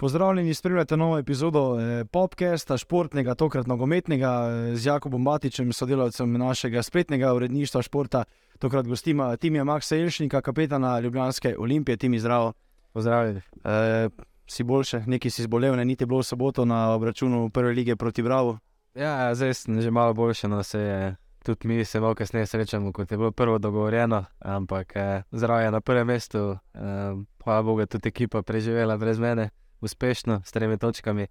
Pozdravljeni, spremljate novo epizodo eh, podcasta, športnega, tokrat nogometnega, eh, z Jakobom Batičem, sodelavcem našega spletnega uredništva športa. Tokrat gostima Timija Maksa Elšnika, kapetana Ljubljanske olimpije, Timi zdravo. Pozdravljeni. E, si boljše, neki si zbolel, ne niti bilo v soboto na obračunu prve lige proti Bravo. Ja, zdaj sem že malo boljši, no se je. Tudi mi se malo kasneje srečamo, kot je bilo prvo dogovorjeno, ampak eh, zdravje na prvem mestu, eh, hvala Bogu, tudi ekipa preživela brez mene uspešno s tremi točkami.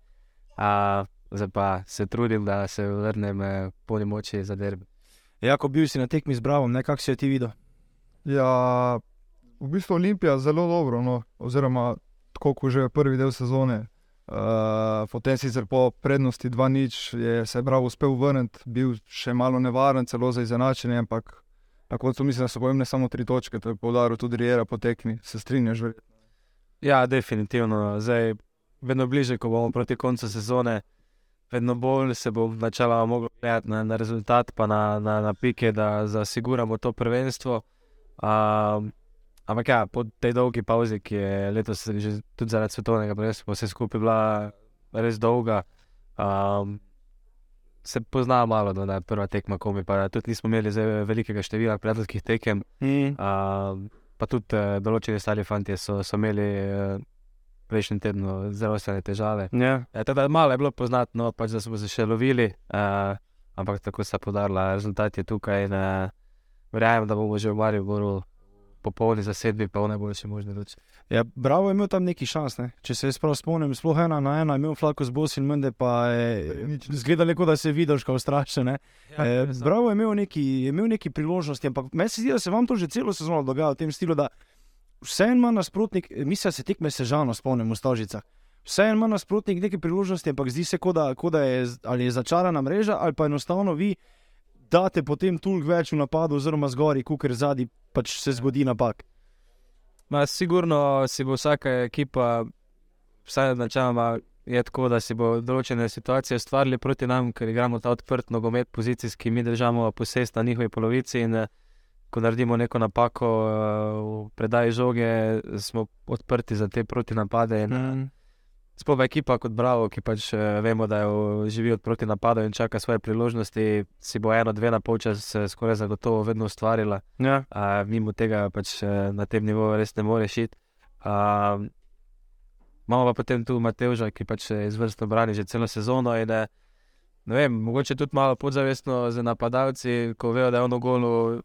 A, zdaj pa se trudim, da se vrnem eh, polni moči za derbi. Jako bil si na tekmi z Bravo, nekako si jo ti videl. Ja, v bistvu Olimpija zelo dobro, no, oziroma tako kot že prvi del sezone. Uh, potem sicer po prednosti 2-0 je se prav uspel vrniti, bil še malo nevaren, celo za izenačenje, ampak na koncu mislim, da so pomembne samo tri točke, to je povdaril tudi Rijera po tekmi. Se strinjaš? Verjetno? Ja, definitivno. Zdaj, vedno bliže, ko bomo proti koncu sezone, vedno bolj se bo načela moglo gledati na, na rezultat, pa na, na, na pike, da zasiguramo to prvenstvo. Um, ampak ja, po tej dolgi pauzi, ki je letos že tudi zaradi svetovnega prvenstva, vse skupaj bila res dolga. Um, Se pozna malo, da je prva tekma, ko mi pa tudi nismo imeli velikega števila prijateljskih tekem. Mm. Uh, pa tudi uh, določeni stari fanti so, so imeli uh, prejšnji teden zelo resne težave. Yeah. Ja. E, teda, malo je bilo poznati, no, pač, da smo se še lovili, uh, ampak tako se je podarila, rezultat je tukaj. In, uh, verjamem, da bomo že v Mariboru popolni zasedbi, pa v najboljši možni luči. Ja, bravo, imel tam neki šans. Ne? Če se jaz prav spomnim, sploh ena na ena, imel flako z bosom in mende, pa je zgledalo, kot da se je videl, kot strašen. Ja, e, bravo, imel neki, imel neki priložnosti, ampak meni se zdi, da se vam to že celo sezono dogaja v tem stilu, da vse en ima nasprotnik, mislim, da se tekme sežano, spomnim v Stožicah. Vse en ima nasprotnik neke priložnosti, ampak zdi se, kot da, ko da je, je začarana mreža, ali pa enostavno vi date potem toliko več v napadu, oziroma zgori, ker zadnji pač se zgodi napak. Ma, sigurno si bo vsaka ekipa, vsaj načeloma, je tako, da si bo določene situacije ustvarili proti nam, ker igramo ta odprt nogomet, pozicijski, mi držimo posest na njihovi polovici. In, ko naredimo neko napako v predaji žoge, smo odprti za te proti napade. In, mm. Sploh ekipa kot Bravo, ki pač uh, vemo, da jo živi od proti napadov in čaka svoje priložnosti, si bo eno, dve na polčas skoraj zagotovo vedno ustvarila. Ja. Uh, mimo tega pač uh, na tem nivoju res ne more šiti. Uh, imamo pa potem tu Mateuža, ki pač izvrstno brani že celo sezono. In, ne vem, mogoče tudi malo podzavestno za napadalci, ko vejo, da je ono golo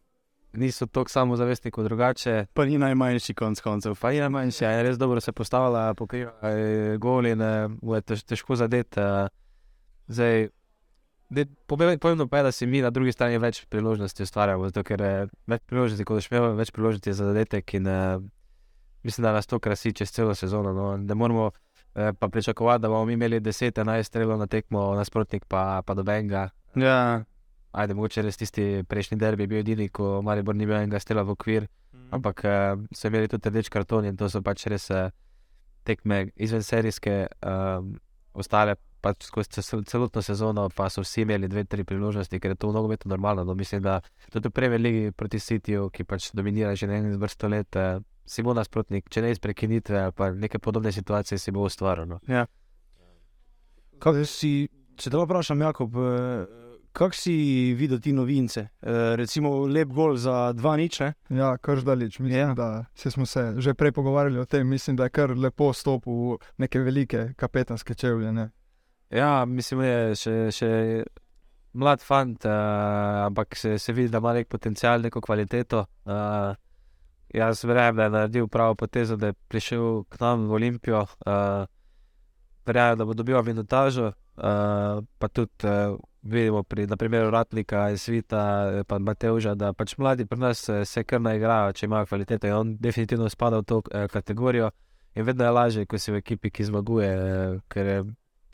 niso tako samozavestni kot drugače. Pa ni najmanjši konc koncev. Pa ni najmanjši, je res dobro se postavila, pokriva gol in je tež, težko zadeti. Zdaj, pomembno pa je, da si mi na drugi strani več priložnosti ustvarjamo, zato ker je več priložnosti, kot šmejo, več priložnosti za zadetek in mislim, da nas to krasi čez celo sezono. No. Ne moramo pa pričakovati, da bomo imeli 10-11 strelov na tekmo, nasprotnik pa, pa do Benga. Ja ajde, mogoče res tisti prejšnji derbi bil edini, ko Maribor ni bil enega stela v okvir, mm. ampak uh, so imeli tudi rdeč karton in to so pač res uh, tekme izven serijske, um, ostale pač skozi celotno sezono, pa so vsi imeli dve, tri priložnosti, ker je to mnogo več normalno. No, mislim, da tudi v prvi ligi proti Cityju, ki pač dominira že nekaj vrsto let, uh, si bo nasprotnik, če ne iz prekinitve ali pa neke podobne situacije, si bo ustvaril. No. Ja. Kaj si, če te vprašam, Jakob? Kako si videl ti novince? E, recimo, lep gol za dva nič. Ne? Ja, kar zdaleč. Mislim, ja. da smo se že prej pogovarjali o tem. Mislim, da je kar lepo stopil v neke velike kapetanske čevlje. Ne? Ja, mislim, da je še, še mlad fant, uh, ampak se, se vidi, da ima nek potencial, neko kvaliteto. Uh, jaz verjamem, da je naredil pravo potezo, da je prišel k nam v Olimpijo. Uh, verjamem, da bo dobil minutažo, uh, pa tudi. Uh, vidimo pri primeru Ratnika in Svita, pa Mateuža, da pač mladi pri nas eh, se kar naigrajo, če imajo kvalitete. On definitivno spada v to eh, kategorijo in vedno je lažje, ko si v ekipi, ki zmaguje, eh, ker je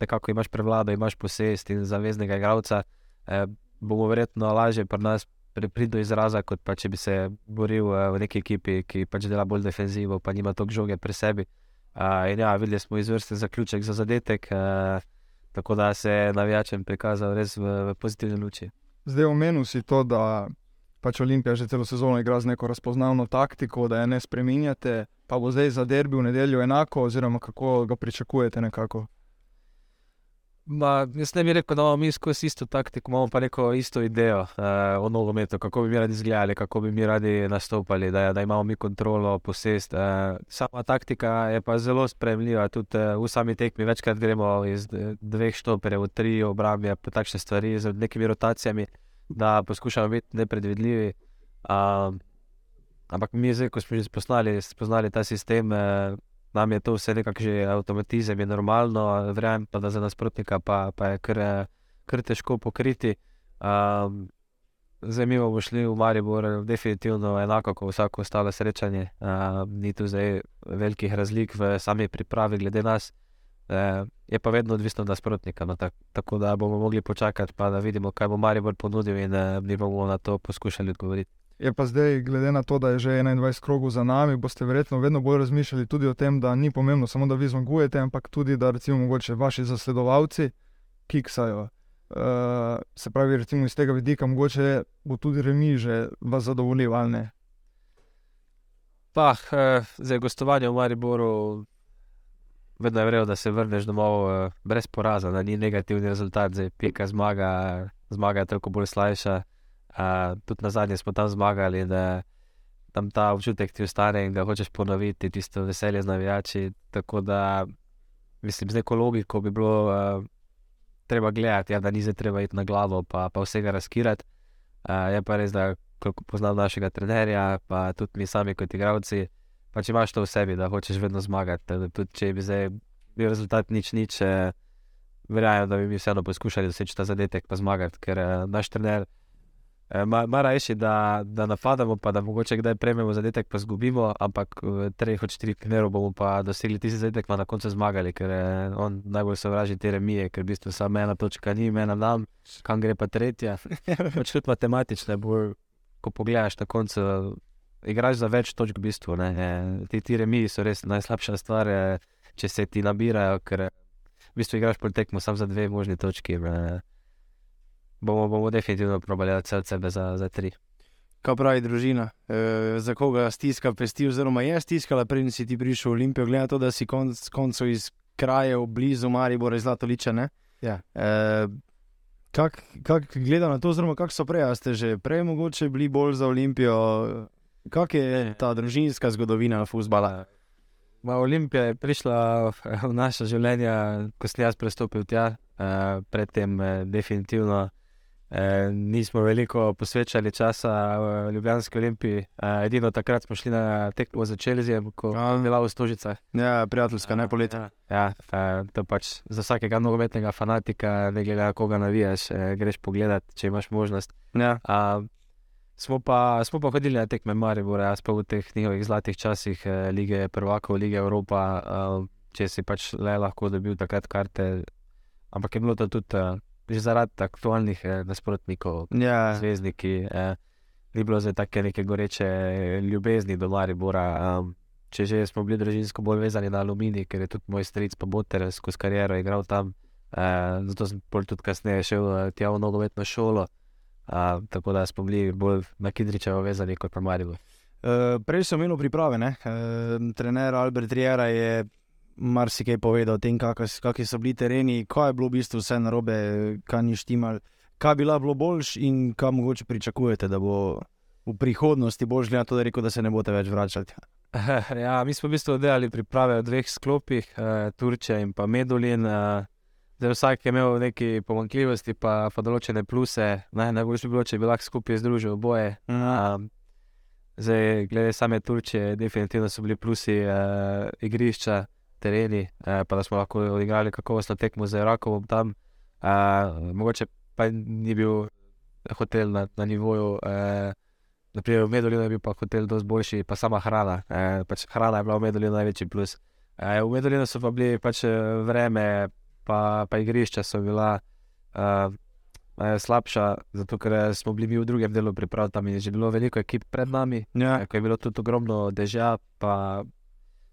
nekako imaš prevlado, imaš posest in zaveznega igralca. Eh, bomo verjetno lažje pri nas priti do izraza, kot pa če bi se boril eh, v neki ekipi, ki pač dela bolj defenzivo, pa nima toliko žoge pri sebi. Uh, in ja, videli smo izvrsten zaključek za zadetek. Uh, tako da se je navijačem prikazal res v, v pozitivni luči. Zdaj omenil si to, da pač Olimpija že celo sezono igra z neko razpoznavno taktiko, da je ne spremenjate. pa bo zdaj za derbi v nedeljo enako, oziroma kako ga pričakujete nekako. Ma, jaz ne bi rekel, da imamo mi skozi isto taktiko, imamo pa neko isto idejo uh, o nogometu, kako bi mi radi izgledali, kako bi mi radi nastopali, da, da imamo mi kontrolo, posest. Uh, sama taktika je pa zelo spremljiva, tudi uh, v sami tekmi večkrat gremo iz dveh štoperjev tri obrambe, pa takšne stvari z nekimi rotacijami, da poskušamo biti nepredvidljivi. Uh, ampak mi, zdaj, ko smo že spoznali, spoznali ta sistem, uh, nam je to vse nekako že avtomatizem, je normalno, verjamem pa, da za nasprotnika pa, pa je kar, kar težko pokriti. Um, zdaj mi bomo šli v Maribor, definitivno enako kot vsako ostalo srečanje. Um, ni tu zdaj velikih razlik v sami pripravi glede nas. Uh, je pa vedno odvisno od nasprotnika. No, tak, tako da bomo mogli počakati, pa da vidimo, kaj bo Maribor ponudil, in uh, mi bomo na to poskušali odgovoriti. Je pa zdaj, glede na to, da je že 21 krogov za nami, boste verjetno vedno bolj razmišljali tudi o tem, da ni pomembno samo, da vi zmagujete, ampak tudi, da recimo mogoče vaši zasledovalci kiksajo. Uh, se pravi, recimo iz tega vidika, mogoče bo tudi remi že vas zadovoljil ali ne. Pa, uh, za gostovanje v Mariboru, vedno je vredno, da se vrneš domov uh, brez poraza, da ni negativni rezultat, zdaj pika zmaga, zmaga je toliko bolj slajša. Uh, tudi na zadnje smo tam zmagali, da tam ta občutek ti ostane in da hočeš ponoviti tisto veselje z navijači. Tako da, mislim, z neko logiko bi bilo uh, treba gledati, ja, da ni zdaj treba iti na glavo, pa, pa vsega razkirati. Uh, je pa res, da koliko poznam našega trenerja, pa tudi mi sami kot igravci, pa če imaš to v sebi, da hočeš vedno zmagati. Tudi če bi zdaj bil rezultat nič, nič, eh, verjamem, da bi mi vseeno poskušali doseči ta zadetek, pa zmagati, ker eh, naš trener. Mara je, da, da napadamo, pa da mogoče kdaj prejmemo zadetek, pa zgubimo, ampak v treh od štirih primerov bomo pa dosegli tisti zadetek, pa na koncu zmagali, ker je on najbolj sovraži te remije, ker v bistvu samo ena točka ni, ena nam, kam gre pa tretja. pač tudi matematično, bolj, ko pogledaš na koncu, igraš za več točk v bistvu. Ti, ti remiji so res najslabša stvar, če se ti nabirajo, ker v bistvu igraš po tekmu samo za dve možni točki. Ne bomo, bomo definitivno probali vse sebe za, za tri. Kaj pravi družina, e, za koga stiska pesti, oziroma je stiskala, preden si ti prišel v Olimpijo, glede na to, da si konc koncev iz krajev blizu Maribora, iz Zlatoliča. Ja. E, Kako kak gleda na to, oziroma kako so prej, ste že prej mogoče bili bolj za Olimpijo? Kak je ta družinska zgodovina futbola? Olimpija je prišla v naše življenje, ko sem jaz prestopil tja, uh, predtem uh, definitivno Eh, nismo veliko posvečali časa v Ljubljanski olimpiji, eh, edino takrat smo šli na tekmo za Čelzijo, ko je bila v Stožicah. Ja, prijateljska, ne poletje. Ja, ja, to pač za vsakega nogometnega fanatika, ne glede na koga navijaš, eh, greš pogledat, če imaš možnost. Ja. A, smo, pa, smo pa hodili na tekme Maribora, jaz pa v teh njihovih zlatih časih lige Prvakov, lige Evropa, a, če si pač le lahko dobil takrat karte, ampak je bilo to tudi že zaradi aktualnih eh, nasprotnikov, ja. zvezdniki, eh, ni bilo za take neke goreče eh, ljubezni do Maribora. Um, če že smo bili družinsko bolj vezani na aluminij, ker je tudi moj stric, pa Boter, skozi kariero igral tam, eh, zato sem tudi kasneje šel eh, tja v nogometno šolo. Uh, tako da smo bili bolj na Kidričevo vezani kot pa Maribor. Uh, prej sem imel priprave, uh, trener Albert Riera je marsikaj povedal o tem, kakšni so bili tereni, kaj je bilo v bistvu vse narobe, kaj ni štimal, kaj bi bilo boljš in kaj mogoče pričakujete, da bo v prihodnosti boljš, glede na to, da, rekel, da se ne boste več vračali. Ja, mi smo v bistvu delali priprave v dveh sklopih, eh, Turčija in pa Medulin. Eh, zdaj, vsak je imel neki pomankljivosti, pa, pa določene pluse. Ne, najboljše bi bilo, če bi lahko skupaj združil oboje. Mhm. Zdaj, glede same Turčije, definitivno so bili plusi eh, igrišča tereni, eh, pa da smo lahko odigrali kakovostno tekmo z Irakom tam. Eh, mogoče pa ni bil hotel na, na nivoju, eh, naprimer v Medulinu je bil pa hotel dosti boljši, pa sama hrana. Eh, pač hrana je bila v Medulinu največji plus. Eh, v Medulinu so pa bili pač eh, vreme, pa, pa igrišča so bila. Eh, Slabša, zato ker eh, smo bili v drugem delu priprav, tam je že bilo veliko ekip pred nami, ja. ko je bilo tudi ogromno dežja, pa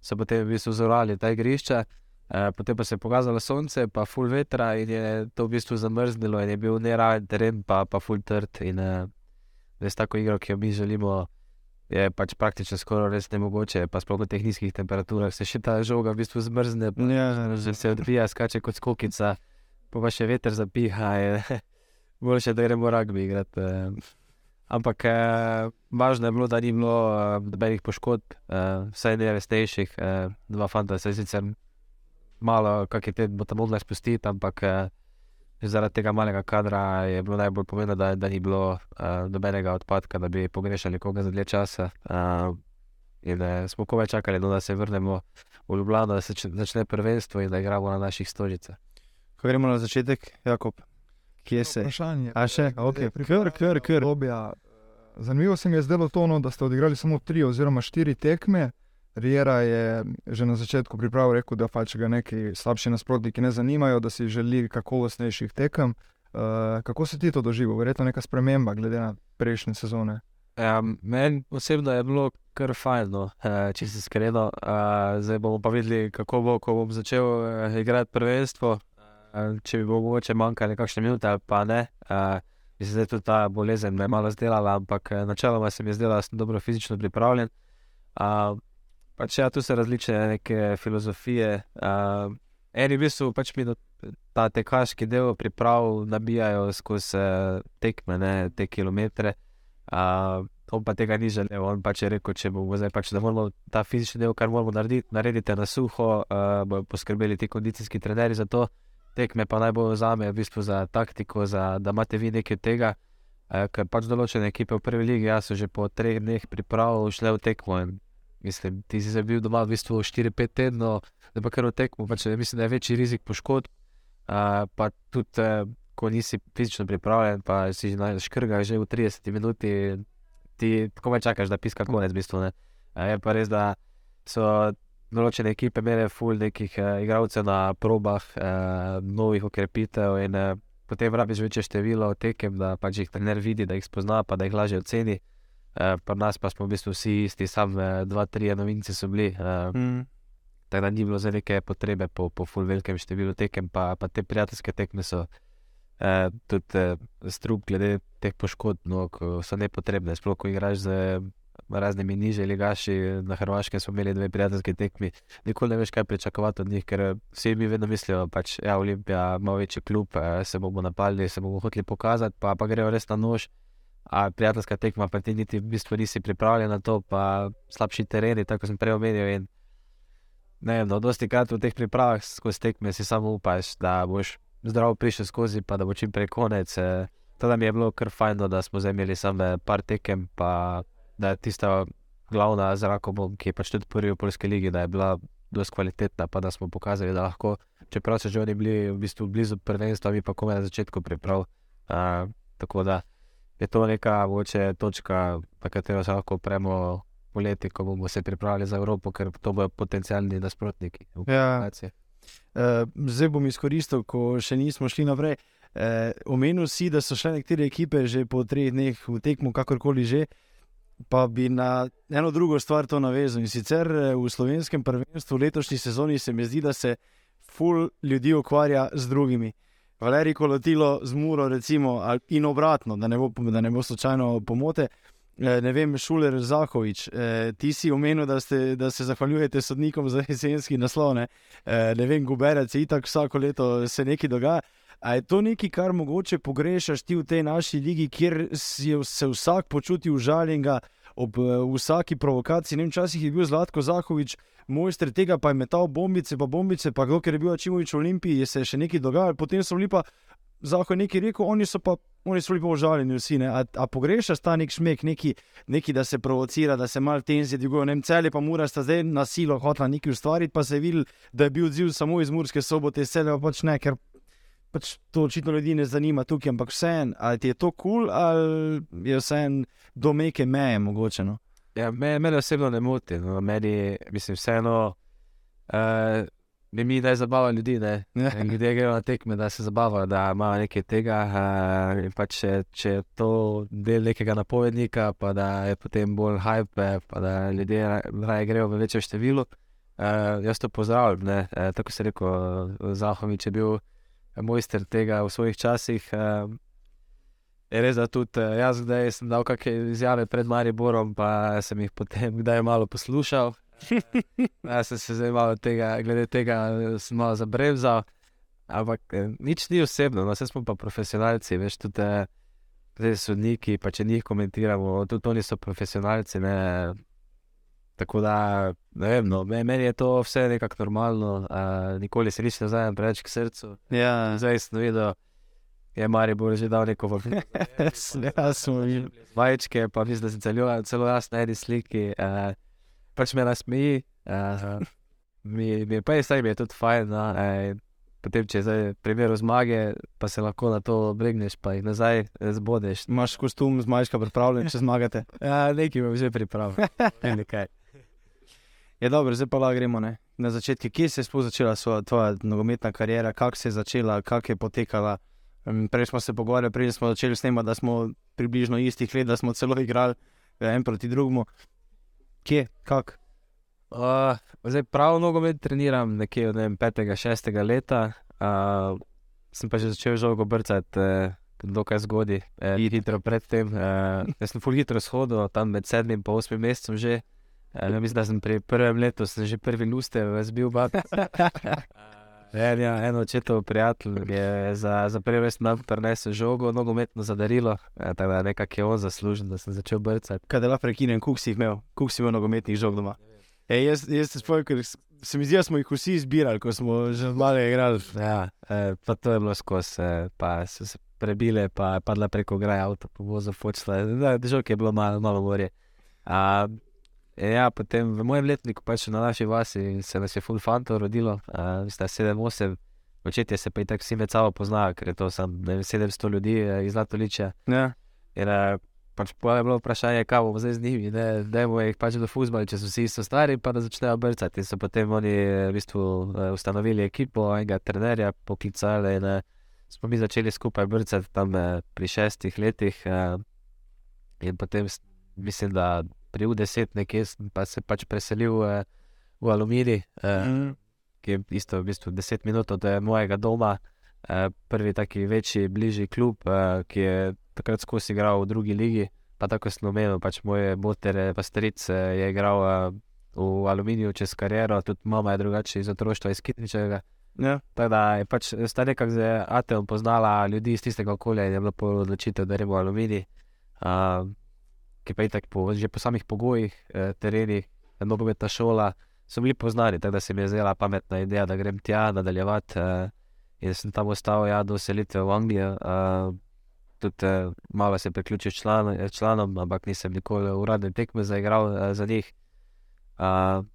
so potem v bistvu zorali ta igrišča, eh, potem pa se je pokazalo sonce, pa full vetra in je to v bistvu zamrznilo in je bil neraven teren, pa, pa full trd. In eh, res tako igro, ki jo mi želimo je pač praktično skoraj res nemogoče, pa sploh v teh nizkih temperaturah se še ta žoga v bistvu zmrzne, Ja, že se odvija, skače kot skokica, pa pa še veter zapiha, je boljše, da gremo rugby igrati. eh. Ampak eh, važno je bilo, da ni bilo eh, nobenih poškodb, eh, vsaj ne resnejših. Eh, dva fanta se sicer malo, kak je te, bo tam mogla spustiti, ampak eh, zaradi tega malega kadra je bilo najbolj pomembno, da, da ni bilo eh, nobenega odpadka, da bi pogrešali koga za dlje časa. Eh, in eh, smo komaj čakali, no, da se vrnemo v Ljubljano, da se začne prvenstvo in da igramo na naših stolicah. Ko gremo na začetek, Jakob, kje se? Vprašanje. A še? Ok, kar, kar, kar. obdobja. Zanimivo se mi je zdelo to, no, da ste odigrali samo tri oziroma štiri tekme. Riera je že na začetku priprav rekel, da pač ga neki slabši nasprotniki ne zanimajo, da si želi kakovostnejših tekem. Uh, kako si ti to doživel? Verjetno neka sprememba glede na prejšnje sezone. Ja, Meni osebno je bilo kar fajn, no, eh, če se iskreno. Eh, Zdaj bomo pa videli, kako bo, ko bom začel eh, igrati prvenstvo. Eh, Če bi bo mogoče manjkale kakšne minute ali pa ne. Eh, Mislim, da je tudi ta bolezen malo zdelala, ampak eh, načeloma se mi je zdela, da sem dobro fizično pripravljen. Uh, pač ja, tu so različne filozofije. Uh, eni v bistvu pač mi ta tekaški del priprav nabijajo skozi eh, tekme, ne, te kilometre. Uh, on pa tega ni želel, on pač je rekel, če bomo zdaj pač, da moramo ta fizični del, kar moramo narediti, narediti na suho, uh, bodo poskrbeli ti kondicijski trenerji za to, tekme pa naj bo za me, v bistvu za taktiko, za, da imate vi nekaj tega. Uh, ker pač določene ekipe v prvi ligi, jaz so že po treh dneh priprav šle v tekmo. In, mislim, ti si bil doma v bistvu 4-5 tednov, da pa kar v tekmo, pač mislim, da je večji rizik poškodb. Uh, pa tudi, uh, ko nisi fizično pripravljen, pa si že na škrgah že v 30 minuti, ti komaj čakaš, da piska konec. V bistvu, ne. uh, je pa res, da so določene ekipe imele ful nekih uh, igralcev na probah, uh, novih okrepitev in uh, potem rabiš večje število tekem, da pač jih trener vidi, da jih spozna, pa da jih lažje oceni. Uh, Pri nas pa smo v bistvu vsi isti, samo uh, dva, tri novinci so bili. Uh, Mm. Tako da ni bilo za neke potrebe po, po full velikem številu tekem, pa, pa te prijateljske tekme so eh, tudi eh, strup, glede teh poškodb, no, so nepotrebne. Sploh, ko igraš z raznimi nižji ligaši, na Hrvaškem smo imeli dve prijateljski tekmi, nikoli ne veš, kaj pričakovati od njih, ker eh, vsi mi vedno mislijo, da je ja, Olimpija malo večji klub, eh, se bomo napali, se bomo hoteli pokazati, pa, pa grejo res na nož. A prijateljska tekma, pa ti niti v bistvu nisi pripravljen na to, pa slabši tereni, tako sem prej omenil. Ne, vem, no, dosti krat v teh pripravah skozi tekme si samo upaš, da boš zdrav prišel skozi, pa da bo čim prej konec. eh. To da mi je bilo kar fajn, no, da smo zdaj imeli samo par tekem, pa da je tista glavna zrakom, ki je pač tudi prvi v Polski ligi, da je bila dosti kvalitetna, pa da smo pokazali, da lahko, čeprav so že oni bili v bistvu blizu prvenstva, mi pa komaj na začetku priprav. Uh, tako da je to neka mogoče točka, na katero se lahko premo poleti, ko bomo se pripravili za Evropo, ker to bodo potencijalni nasprotniki. Ja. Uh, zdaj bom izkoristil, ko še nismo šli naprej. Uh, omenil si, da so šle nekatere ekipe že po treh dneh v tekmo, kakorkoli že. Pa bi na eno drugo stvar to navezal. In sicer eh, v slovenskem prvenstvu v letošnji sezoni se mi zdi, da se ful ljudi ukvarja z drugimi. Valerij Kolotilo z Muro, recimo, in obratno, da ne bo, da ne bo slučajno pomote. Eh, Ne vem, Šuler Zahovič, eh, ti si omenil, da, ste, da se zahvaljujete sodnikom za jesenski naslov. Ne, ne vem, Guberec, itak vsako leto se nekaj dogaja. A je to nekaj, kar mogoče pogrešaš ti v tej naši ligi, kjer se vsak počuti užaljenega ob eh, vsaki provokaciji? Ne vem, včasih je bil Zlatko Zahovič, mojster tega, pa je metal bombice, pa bombice, pa kdo, ker je bil Čimovič v Olimpiji, je se še nekaj dogajalo, potem so bili pa Zaho je nekaj rekel, oni so pa. Oni so bili pa užaljeni, vsi. ne. A, a pogrešaš ta nek šmek, neki, neki, da se provocira, da se malo tenzije dvigujejo. Ne vem, cel je pa mora sta zdaj na silo hotla nekaj ustvariti, pa se je videl, da je bil odziv samo iz Murske sobote, cel pa pač ne, ker pač to očitno ljudi ne zanima tukaj, ampak vseeno, ali ti je to kul, cool, ali je vseeno do neke meje mogoče. No? Ja, me, mene osebno ne moti, no, meni mislim vseeno. Uh, bi mi naj zabava ljudi, ne. In Ljudje grejo na tekme, da se zabavajo, da imajo nekaj tega. Uh, in pa če, če je to del nekega napovednika, pa da je potem bolj hype, pa da ljudje ra- raje grejo v večjem številu. Uh, jaz to pozdravljam. ne. Uh, tako se je rekel, Zahovič je bil mojster tega v svojih časih. Uh, Je res, da tudi eh, jaz, zdaj sem dal kakšne izjave pred Mariborom, pa sem jih potem kdaj malo poslušal. Jaz sem se zdaj malo tega, glede tega, eh, sem malo zabremzal. Ampak eh, nič ni osebno, no, vse smo pa profesionalci, veš, tudi zdaj sodniki, pa če njih komentiramo, tudi oni so profesionalci. Ne, tako da, ne vem, no, me- meni je to vse nekako normalno, uh, nikoli se ne vzamem preveč k srcu. Ja, Zdaj sem videl, je Maribor že dal neko vrhunsko. ja, smo videli. Majčke, pa mislim, da sem celo, celo jaz na eni sliki. Uh, pač me nasmeji, uh, mi, mi je pa je zdaj, mi je tudi fajn. No, uh, potem, če je zdaj primer zmage, pa se lahko na to obregneš, pa jih nazaj eh, zbodeš. Imaš kostum z majčka pripravljen, če zmagate. Ja, nekaj imam že pripravljeno. Je dobro, zdaj pa lahko gremo ne? na začetke. Kje se je sploh začela svoja, tvoja nogometna kariera, kako se je začela, kako je potekala? Prej smo se pogovarjali, prej smo začeli snemati, da smo približno istih let, da smo celo igrali eh, en proti drugemu. Kje, kako? Uh, zdaj prav nogomet treniram nekje od 5-6 leta. Uh, sem pa že začel žogo brcati, uh, dokaj zgodaj, uh, hitro predtem. Uh, jaz sem full hitro shodil, tam med 7 in 8 mesecem že. Uh, mislim, da sem pri prvem letu sem že prvi luster razbil bat. En, ja, en očetov prijatelj je za, za prvi res nam prinesel žogo, nogometno zadarilo, uh, tako da nekako je on zaslužen, da sem začel brcati. Kaj da lahko prekinem, kuk si imel, kuk si imel nogometnih žog doma. E, jaz, jaz se spomnim, ker se mi zdi, da smo jih vsi izbirali, ko smo že malo igrali. Ja, eh, pa to je bilo skozi, eh, pa so se prebile, pa je padla preko graja avto, vozu počela. Držal, ki je bilo malo, malo morje. A, ja, potem v mojem letniku, pač na naši vasi, se nas je full fantov rodilo, sta 7-8, očetje se pa i tako vsi med sabo poznajo, ker je to sam ne vem, 700 ljudi eh, iz Zlatoliča. Ja. In eh, pač pol je bilo vprašanje, kaj bomo zdaj z njimi, ne, dajmo jih pač do fuzbala, če so vsi isto stari, pa da začnejo brcati. In so potem oni v bistvu ustanovili ekipo, enega trenerja poklicali in eh, smo mi začeli skupaj brcati tam eh, pri šestih letih. eh, In potem mislim, da pri U10 nekje sem pa se pač preselil eh, v Aluminij, eh, Mm. ki je isto v bistvu 10 minut od eh, mojega doma, eh, prvi taki večji, bližji klub, eh, ki je takrat skozi igral v drugi ligi. Pa tako sem omenil, pač moj moter, eh, pa stric eh, je igral eh, v Aluminiju čez kariero, tudi mama je drugače iz otroštva iz Kitničevega. Ja. Tako da je pač sta nekako z Ateom poznala ljudi iz tistega okolja in je bilo odločitev, da gremo v Aluminij. Uh, ki pa je tako po, že po samih pogojih, eh, terenih, nogometna šola, so bili poznani, tako da se mi je zdela pametna ideja, da grem tja nadaljevati. Eh, in sem tam ostal ja, do selitve v Anglijo. Eh, tudi eh, malo se priključil član, eh, članom, ampak nisem nikoli uradne tekme zaigral eh, za njih. Uh,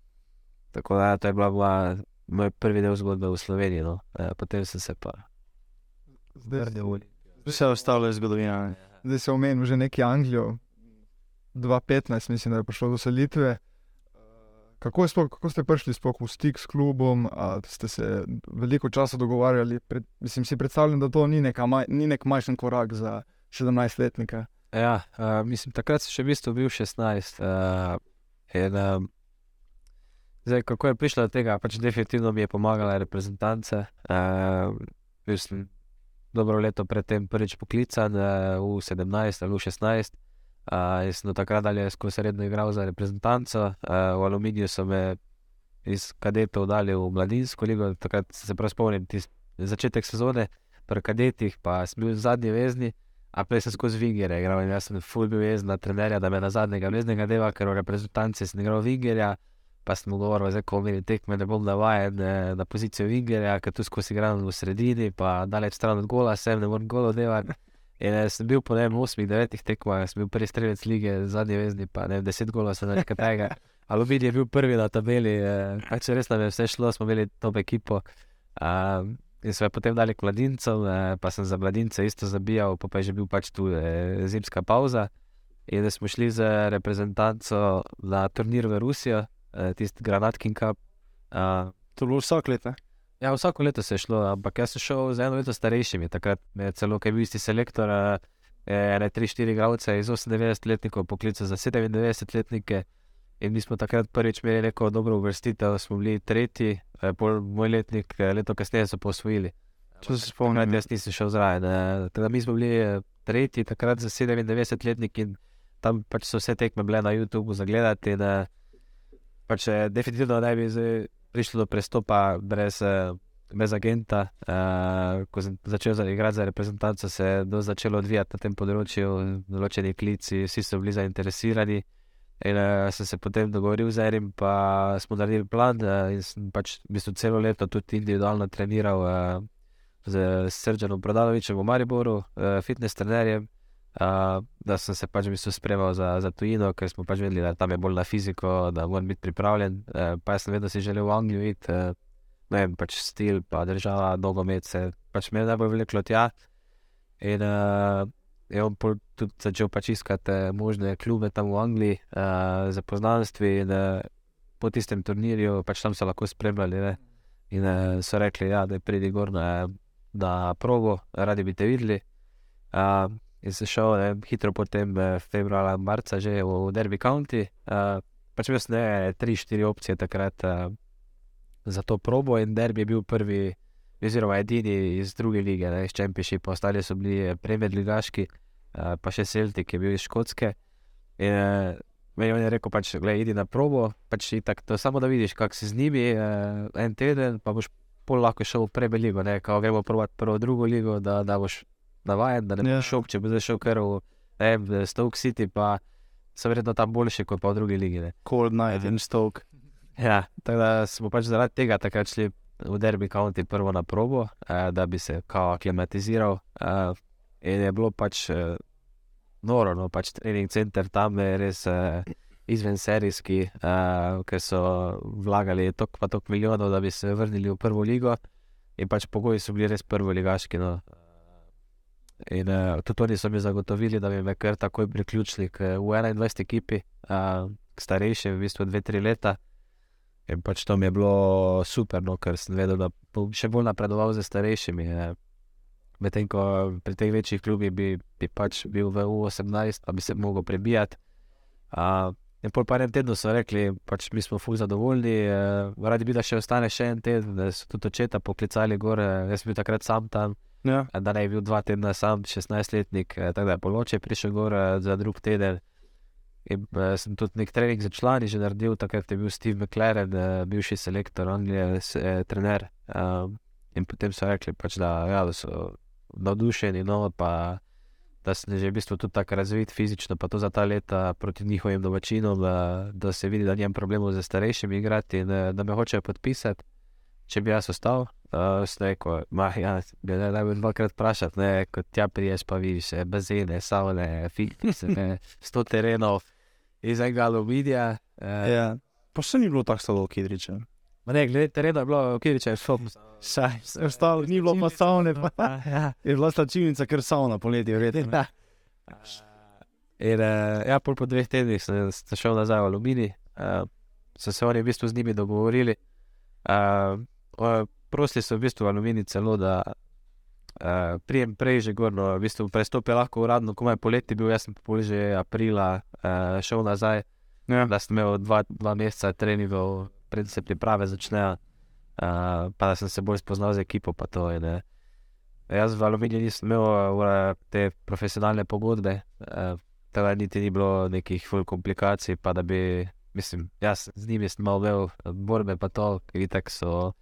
tako da ja, to je bila moja, moj prvi del zgodbe v Sloveniji. No. Eh, potem sem se pa. Zdaj, Vse ostalo je zgodovina. zdaj se omenil že neki Anglijo. 2015, mislim, da je prišlo do selitve. Kako, je sploh, kako ste prišli sploh v stik s klubom? A ste se veliko časa dogovarjali? Pred, mislim, si predstavljam, da to ni, neka, maj, ni nek majhen korak za 17-letnika. Ja, uh, mislim, takrat sem še v bistvu bil 16. Uh, in, um, zdaj, kako je prišlo do tega, pač definitivno mi je pomagala reprezentanca. Uh, bil sem dobro leto predtem prvič poklican uh, v 17 ali v 16. Uh, jaz sem do takrat dalje skozi redno igral za reprezentanco. Uh, v Aluminiju so me iz kadetov dali v mladinsko ligo, takrat se prav spomnim, začetek sezone, pri kadetih pa sem bil zadnji vezni. A prej sem skozi Vingerja igral in jaz sem full bil jezen na trenerja, da me na zadnjega veznega deva, ker v reprezentanci sem igral Vingerja, pa sem govoril, zdaj ko mi tekme ne bom navajen eh, na pozicijo Vingerja, ker tu skozi igram v sredini, pa daleč stran od gola sem, ne morem golo devati. In eh, sem bil po ne vem, 8-9 tekmah, sem bil prvi strelec lige, zadnji vezni, pa ne vem, 10 golov sem nekaj tega. Aluminij je bil prvi na tabeli, eh, pač res nam je vse šlo, smo imeli top ekipo. Um, In so me potem dali k mladincem, eh, pa sem za mladince isto zabijal, pa, pa je že bil pač tu eh, zimska pauza. In da smo šli z reprezentanco na turnir v Rusijo, eh, tisti Granatkin Cup. Uh, To je bilo vsak let. Ne? Ja, vsako leto se je šlo, ampak jaz sem šel z eno leto starejšimi, takrat me je celo, ker je bil isti selektor, eh, ene 3-4 gravce iz 98-letnikov poklical za 97-letnike. In mi smo takrat prvič imeli neko dobro uvrstitev, smo bili tretji, eh, pol moj letnik, eh, leto kasneje so posvojili. Če se Takrat spomnim. jaz nisem šel zraven. eh, Tako da mi smo bili tretji, takrat za 97-letnik in tam pač so vse tekme bile na YouTubu za gledati. In, pač, definitivno ne bi zdaj prišlo do prestopa brez, eh, brez agenta. Uh, ko sem začel za- igrati za reprezentanco, se je do začelo odvijati na tem področju, določeni klici, vsi so bili zainteresirani. In uh, sem se potem dogovoril z enim, pa smo naredili plan. Uh, in sem pač v bistvu celo leto tudi individualno treniral uh, z Srdžanom Prodanovičem v Mariboru, uh, fitness trenerjem. Uh, da sem se pač v bistvu spremal za, za tujino, ker smo pač vedeli, da tam je bolj na fiziko, da moram biti pripravljen. Uh, pa jaz sem vedno si želel v Anglijo iti, uh, ne vem, pač stil, pa država, nogomet, se pač me najbolj vleklo tja. In uh, je on tudi začel pač iskati možne klube tam v Angliji, uh, za poznanstvi. In uh, po tistem turnirju, pač tam so lahko spremljali. Ne? In uh, so rekli, ja, da je pridi gor na, na progo, radi bi te videli. Uh, in se šel ne, hitro potem, februarja, marca, že v Derby County. Uh, pač imel sem ne, tri, štiri opcije takrat uh, za to probo, in Derby je bil prvi, oziroma edini iz druge lige, ne, iz Čempišipa, ostali so bili eh, Premier Ligaški, uh, pa še Celtic, je bil iz Škotske. In uh, meni je rekel, pač, gledaj, idi na probo, pač itak, to samo da vidiš, kako si z njimi uh, en teden, pa boš pol lahko šel v Premier Ligo, ne, kao gremo provat prvo, drugo ligo, da, da boš navaden, da ne Ja. boš šel, če bo zdaj šel kar v vem, Stoke City, pa so verjetno tam boljši kot pa v drugi ligi. Ne. Cold night in stok. Ja, tako da smo pač zaradi tega takrat šli v Derby County prvo na probo, eh, da bi se kao aklimatiziral. Eh, in je bilo pač eh, noro, no, pač trening center tam je res eh, izven serijski, eh, ker so vlagali tok pa tok milijonov, da bi se vrnili v prvo ligo. In pač pogoji so bili res prvo ligaški. No. In uh, tudi oni so mi zagotovili, da bi me kar takoj priključili k, v 21 ekipi, uh, k starejšim, v bistvu 2-3 leta. In pač to mi je bilo super, no, ker sem vedel, da bom še bolj napredoval z starejšimi. eh. Medtem ko pri teh večjih klubih bi, bi pač bil v U18, pa bi se mogel prebijati. Uh, in pa enem tednu so rekli, pač mi smo fuz zadovoljni, uh, radi bi, da še ostane še en teden, da so tudi očeta poklicali gore, jaz sem bil takrat sam tam, Ja. da ne bi bil dva tedna sam, 16-letnik, eh, tako da je poloče prišel gor eh, za drug teden. In uh, sem tudi nek trening za člani že naredil, takrat je bil Steve McLaren, uh, bivši selektor, Anglije, s, eh, trener. Um, in potem so rekli, pač, da, ja, da so navdušeni, no, pa da sem že v bistvu tudi tako razvit fizično, pa to za ta leta proti njihovim domačinom, uh, da se vidi, da nimam problemov z starejšimi igrati in da me hočejo podpisati, če bi jaz ostal. Uh, sem rekel, ma, ja, bi ne najbolj dvakrat vprašati, ne, kot tja priješ, pa vidiš eh, bazene, savne, fitness, ne, sto terenov iz enega aluminija. Uh, Ja. Pa še ni bilo tako slabo, Kidriče. Ma ne, glede terena je bilo, kjer je šel. Saj, ostalo ni bilo pa savne, pa Ja, je bila slačilnica, ker savna poleti, verjetno. ja. In uh, ja, po dveh tednih sem, sem šel nazaj v Aluminij, uh, so se oni v bistvu z njimi dogovorili. Uh, uh, prosili so v bistvu Aluminij celo, da uh, prijem prej že gorno, v bistvu prestop je lahko uradno, komaj poleti bil, jaz sem pol že aprila uh, šel nazaj, Ja. da sem imel dva, dva meseca treningov, preden se priprave začnejo, uh, pa da sem se bolj spoznal z ekipo. pa To, in, uh, jaz v Aluminiju nisem imel uh, te profesionalne pogodbe, uh, tako da niti ni bilo nekih ful komplikacij, pa da bi, mislim, jaz z njimi sem malo imel borbe, pa to, ker itak so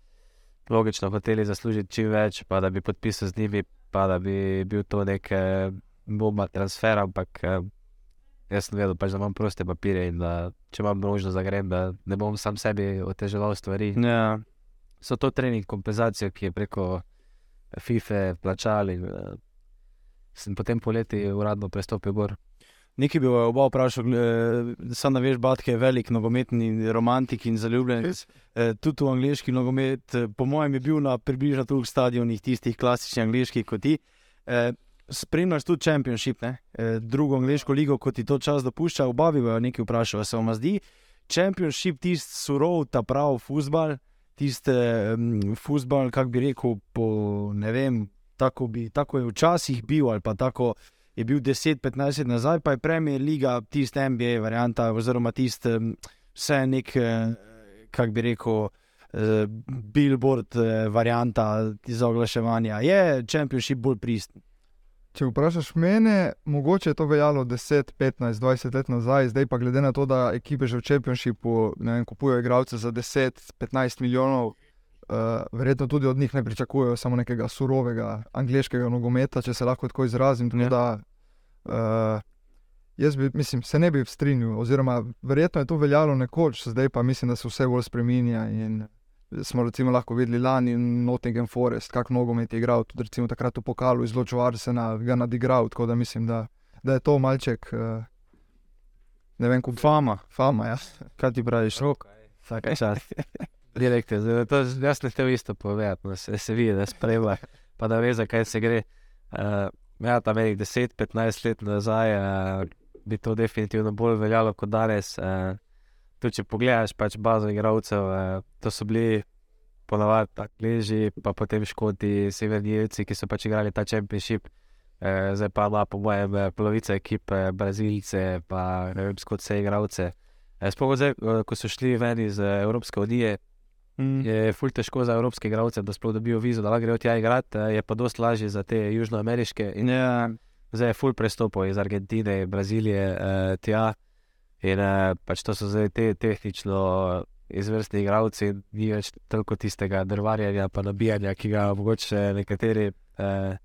logično hoteli zaslužiti čim več, pa da bi podpisal z njimi, pa da bi bil to nek bomba transfer, ampak eh, jaz sem vedel, pač, da imam proste papirje in da če imam možnost, da grem, da ne bom sam sebi oteževal stvari. Ja. So to trening kompenzacijo, ki je preko FIFA plačali. eh, Sem potem poleti uradno prestopil gor. Nekaj bi oba vprašal, sam ne veš, Batke je velik nogometni romantik in zaljubljenec. Eh, tudi v angliški nogomet, eh, po mojem, je bil na približno toliko stadionih, tistih klasičnih angliških kot ti. Eh, spremljaš tudi Championship, ne? eh, drugo angliško ligo, kot ti to čas dopušča. Oba bi vas nekaj vprašala, se vam zdi Championship tisti surov, ta pravi futbal, tisti um, futbal, kako bi rekel, po ne vem, tako, bi, tako je včasih bil ali pa tako je bil 10-15 let nazaj, pa je Premier League, tisti NBA varianta, oziroma tisti um, vse nek, eh, kako bi rekel, eh, billboard eh, varianta iz oglaševanja. Je Championship bolj pristen? Če vprašaš mene, mogoče je to veljalo 10, 15, 20 let nazaj, zdaj pa glede na to, da ekipe že v Championshipu vem, kupujejo igralce za 10, 15 milijonov, uh, verjetno tudi od njih ne pričakujejo samo nekega surovega angliškega nogometa, če se lahko tako izrazim. Tako Ja. Da, uh, jaz bi, mislim, se ne bi strinjal, oziroma verjetno je to veljalo nekoč, zdaj pa mislim, da se vse bolj spremenja. In smo recimo lahko videli lani Nottingham Forest, kako nogomet je igral, tudi recimo takrat v pokalu izločil Arsenal, ga nadigral, tako da mislim, da, da je to malček. Uh, Ne vem, kako Fama, fama. Ja. kaj ti praviš? Vsak čas. Direktor, zdaj, to, jaz ne te isto povedati, no, se, se vidi, da spremlja, pa da ve, zakaj se gre. Uh, ja, tam nekaj 10-15 let nazaj uh, bi to definitivno bolj veljalo kot danes. Uh, tudi če pogledaš pač bazo igralcev, uh, to so bili ponavadi Angliži, pa potem Škoti, Severni Irci, ki so pač igrali ta Championship. Uh, zdaj pa ima, po mojem, eh, polovica ekipe, Brazilce, pa ne vem, skot vse igralce. Sploh zdaj, eh, ko so šli ven iz eh, Evropske unije, Mm. je ful težko za evropske igralce, da sploh dobijo vizo, da lahko grejo tja igrati, eh, je pa dosti lažje za te južnoameriške. In Ja, zdaj je ful prestopov iz Argentine, Brazilije uh, tja. In uh, pač to so zdaj te tehnično izvrstni igralci, ni več toliko tistega drvarjanja, pa nabijanja, ki ga mogoče nekateri uh,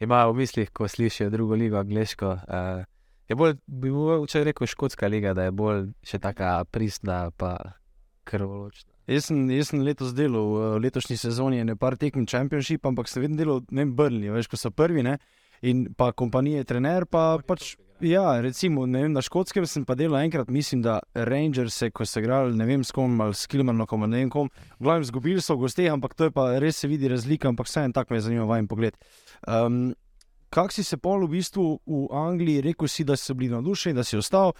imajo v mislih, ko slišijo drugo ligo, angliško. Uh, je bolj, bi mogoče rekel, škotska liga, da je bolj še taka pristna, pa krvoločna. Jaz sem, jaz sem letos delal v letošnji sezoni ne par tekem Championship, ampak sem vedno delal, ne vem, Brnil, veš, ko so prvi, ne, in pa kompanije, trener, pa pač, ja, recimo, vem, na škotskem sem pa delal enkrat, mislim, da Rangers, ko so igrali, ne vem, s kom, ali s Kilmernokom, ali ne vem kom, v glavnem zgubili so v gosteh, ampak to je pa res se vidi razlika, ampak vseeno tako me je zanimal vajen pogled. Um, Kak si se pol v bistvu v Angliji, rekel si, da si bili navdušeni, da si ostal,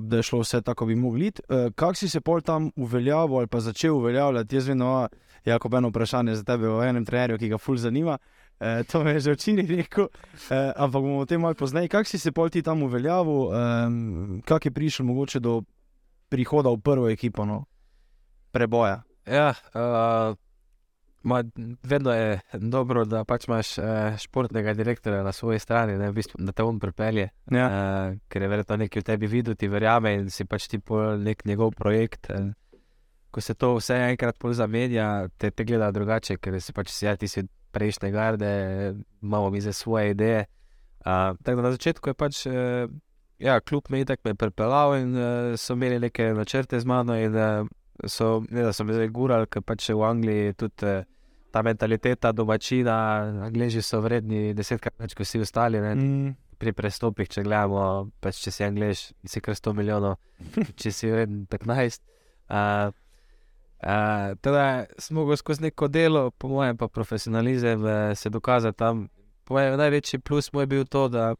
da je šlo vse tako, bi mogli iti. Uh, kak si se pol tam uveljavil ali pa začel uveljavljati? Jaz vem, da je eno vprašanje za tebe o enem trenerju, ki ga ful zanima. Uh, to me je že včeraj rekel, uh, ampak bomo o tem malo pozneje. Kak si se pol ti tam uveljavil, um, kak je prišel mogoče do prihoda v prvo ekipo, no? preboja? Ja, uh, ma, vedno je dobro, da pač imaš uh, športnega direktorja na svoji strani, ne, v bistvu, da te on pripelje. Ja. Uh, ker je verjetno nekaj v tebi videl, ti verjame in si pač ti pol nek njegov projekt. Uh, ko se to vse enkrat pol zamenja, te, te gleda drugače, ker si pač si, ja, ti si prejšnje garde, imamo mi za svoje ideje. Uh, tako da na začetku je pač. Uh, Ja, kljub me je tako pripeljal in uh, so imeli neke načrte z mano, in uh, so, ne, da so me zdaj gurali, ker pač v Angliji tudi uh, ta mentaliteta domačina, Angliji so vredni desetkrat več kot vsi ostali. Ne, Mm. pri prestopih, če gledamo, pač če si Angliš, si kar 100 milijonov, če si vreden 15. Uh, uh, teda smo mogli skozi neko delo, po mojem, pa profesionalizem, uh, se dokazati tam. Mojem, največji plus moj je bil to, da,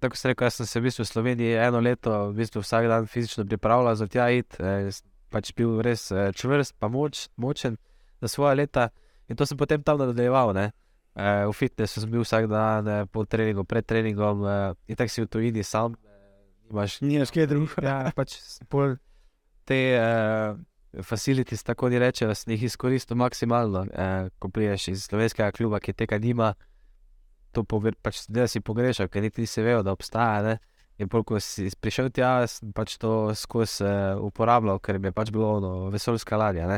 tako se reče, sem se v bistvu v Sloveniji eno leto, v bistvu vsak dan fizično pripravljal za tja iti, eh, pač bil res eh, čvrst, pa moč, močen za svoje leta. In to sem potem tam nadaljeval. Ne? Uh, v fitnessu sem bil vsak dan, uh, po treningu, pred treningom, uh, in tako si v tujini sam. Imaš Nimaš kaj drugega. ja, pač pol te uh, facilities, tako ni reče, da si jih izkoristil maksimalno. Uh, ko priješ iz slovenskega kluba, ki tega nima, to pogre, pač, da si pogrešal, ker niti nisi vedel, da obstaja. Ne? In pol, ko si prišel tja, sem pač to skozi uh, uporabljal, ker mi je pač bilo ono, vesoljska ladja.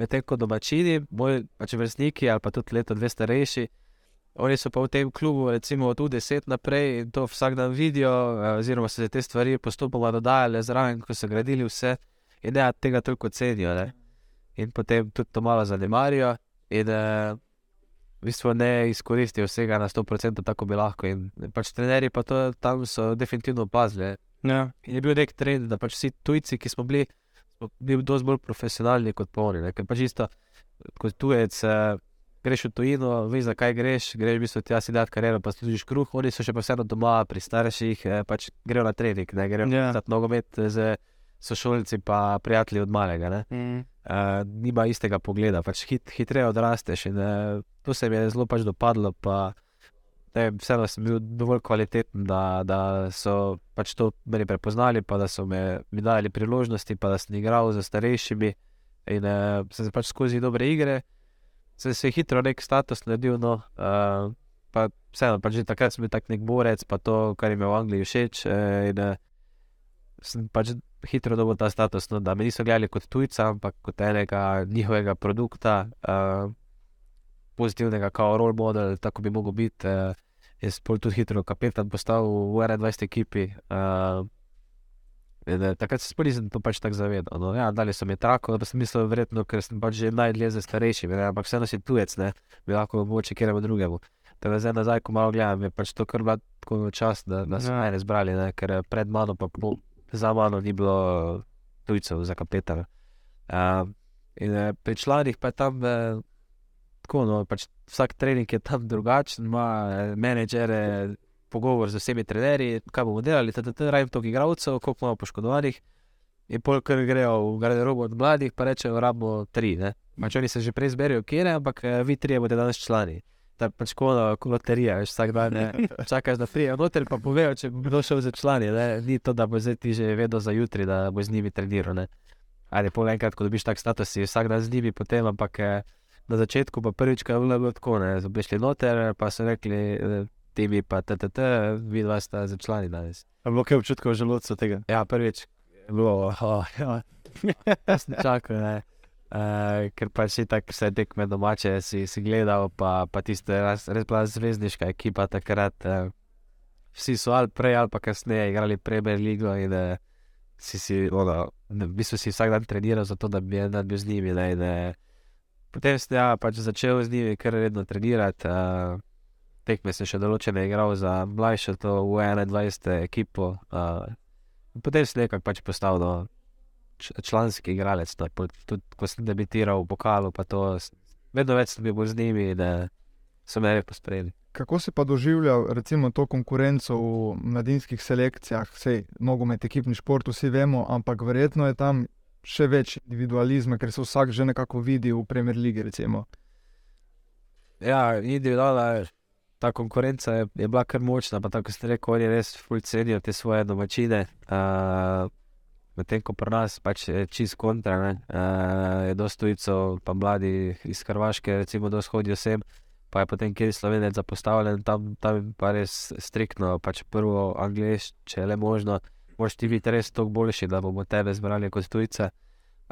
Medtem ko domačini, moji pač vrstniki ali pa tudi leto dve starejši, oni so pa v tem klubu, recimo od 10 naprej in to vsak dan vidijo, eh, oziroma so se te stvari postopoma dodajale zraven, ko so gradili vse in ne tega toliko cenijo. Ne? In potem tudi to malo zanemarijo in eh, v bistvu ne izkoristijo vsega na 100%, tako bi lahko. In pač trenerji pa to tam so definitivno opazili. Ja. In je bil nek trend, da pač vsi tujci, ki smo bili, smo bili dosti bolj profesionalni kot ne. Ker pač isto, kot tujec, eh, greš v tujino, veš, zakaj greš, greš v bistvu tja si dati kariero, pa služiš kruh, oni so še pa vseeno doma pri starših, eh, pač grejo na trening, ne grejo Ja. na nogomet z sošolci pa prijatelji od malega. Ne. Mm. Uh, nima istega pogleda, pač hit, hitreje odrasteš. In, uh, to se mi je zelo pač dopadlo. Pa, vem, vseeno sem bil dovolj kvaliteten, da, da so pač to meni prepoznali, pa da so me, mi dali priložnosti, pa da sem igral z starejšimi. In uh, sem se pač skozi dobre igre, sem se hitro nek status naredil. No, uh, pa vseeno, pač že takrat sem bil tak nek borec, pa to, kar jim je v Angliji všeč. Uh, in uh, sem pač hitro dobil ta status, no, da me niso gledali kot tujca, ampak kot enega njihovega produkta, uh, pozitivnega, kao role model, tako bi mogel biti. Uh, jaz sem tudi hitro kapetan postal v 21 ekipi. Uh, in, uh, takrat se sploh nisem to pač tako zavedal. No, ja, dali so mi tako, da sem mislil, verjetno, ker sem pač že najdlje za starejši, ne, ampak vseeno si tujec, ne, bi lahko mogoče kjeremu drugemu. Tako da zdaj nazaj, ko malo gledam, je pač to kar bilo tako čas, da, da so me zbrali, ne, ker pred mano pa pol za mano ni bilo tujcev, za kapetana. Uh, in uh, pri članih pa je tam uh, tako, no, pač vsak trening je tam drugačen, ima uh, menedžere, pogovor z vsemi trenerji, kaj bomo delali, da tam rajem toliko igralcev, koliko imamo poškodovanih. In pol, ker grejo v garderobo od mladih, pa rečejo, rabimo tri. Pač oni se že prej zberijo, kje je, ampak vi trije boste danes člani da pač kot loterija, veš, vsak dan ne, čakaš, da prijejo noter, pa povejo, če bo kdo šel za člani. Ne. Ni to, da bo zdaj ti že vedel za jutri, da bo z njimi treniral. Ne. Ali pol enkrat, ko dobiš tak status, si vsak dan z njimi, potem ampak eh, na začetku pa prvič, ko je bilo tako, ne, so prišli noter, pa so rekli, eh, ti bi pa TTT, vi dva sta za člani danes. A bilo kaj občutkov želodca tega? Ja, prvič je bilo, oh, ja, jaz ne. Uh, ker pa si tako vse tekme domače, si, si gledal, pa, pa tiste res, res bila zvezdniška ekipa takrat. Uh, vsi so ali prej ali pa kasneje igrali Premier League in uh, si, si, ono, v bistvu si vsak dan treniral za to, da bi en dan bil z njimi. Ne, in, uh, potem si ja, pač začel z njimi kar redno trenirati. Uh, tekme si še določene igral za mlajše, to v 21. ekipo. Uh, potem si nekako pač postavil. No, članski igralec. No, tudi ko sem debitiral v pokalu, pa to vedno več sem bil z njimi, da so me lepo sprejeli. Kako si pa doživljal recimo, to konkurenco v mladinskih selekcijah, vse nogomet, ekipni šport, vsi vemo, ampak verjetno je tam še več individualizma, ker se vsak že nekako vidi v Premier League. Recimo. Ja, individualna. Ta konkurenca je, je bila kar močna, pa tako ste rekli, oni res fulcenijo te svoje domačine. Uh, medtem ko pri nas pač je čist kontra, ne, uh, je dosto tujcev, pa mladi iz Hrvaške, recimo, da shodijo sem, pa je potem kjer slovenec zapostavljen, tam, tam pa res striktno, pač prvo angliš, če je le možno, moraš ti biti res toliko boljši, da bomo tebe zbrali kot tujce.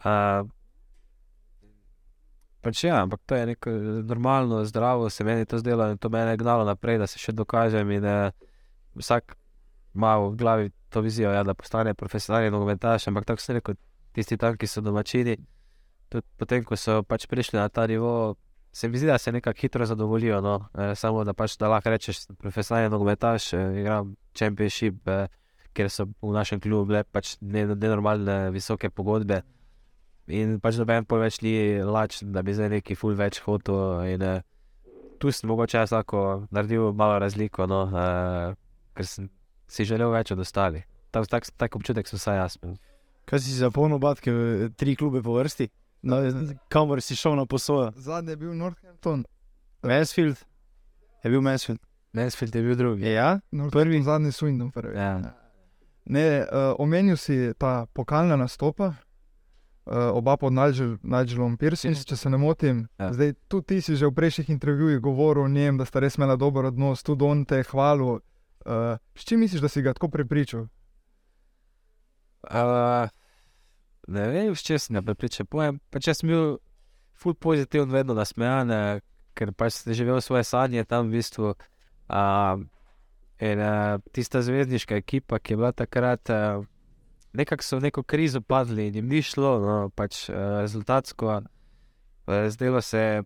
Uh, Pač ja, ampak to je neko normalno, zdravo, se meni to zdelo in to me je gnalo naprej, da se še dokažem. In, eh, vsak ima v glavi to vizijo, ja, da postane profesionalni nogometaš, ampak tako se reče, tisti tam, ki so domačini. Tudi potem, ko so pač prišli na ta nivo, se mi zdi, da se nekako hitro zadovoljijo. No? E, samo da pač da lahko rečeš, profesionalni nogometaš, e, igram Championship, e, ker so v našem klubu bile pač nenormalne, ne visoke pogodbe. In pač noben pol več ni lačen, da bi zdaj neki full več hotel. In e, tu sem mogoče jaz lahko naredil malo razliko, no? e, ker sem si želel več od ostalih. Tak, tak, tak občutek sem vsaj jaz. Kaj si zapolnil, batke, tri klube po vrsti? No, kamor si šel na posojo? Zadnji je bil Northampton. Mansfield. Je bil Mansfield. Mansfield je bil drugi. Ja, prvi. Zadnji Swindon. Ja. Ne, uh, omenil si ta pokalna nastopa, uh, oba pod Nigelom Pearsom, če se ne motim. Ja. Zdaj, tudi ti si že v prejšnjih intervjujih govoril o njem, da sta res imela dober odnos, tudi on te je hvalil. Uh, s čim misliš, da si ga tako prepričal? Uh, ne vem, s čim sem ga prepričal. Pojem, pa če sem bil full pozitiven, vedno nasmejan, ker pač si živel svoje sanje tam v bistvu. Uh, in uh, tista zvezdniška ekipa, ki je bila takrat, uh, nekako so v neko krizo padli in jim ni šlo, no, pač uh, rezultatsko. Zdelo se je,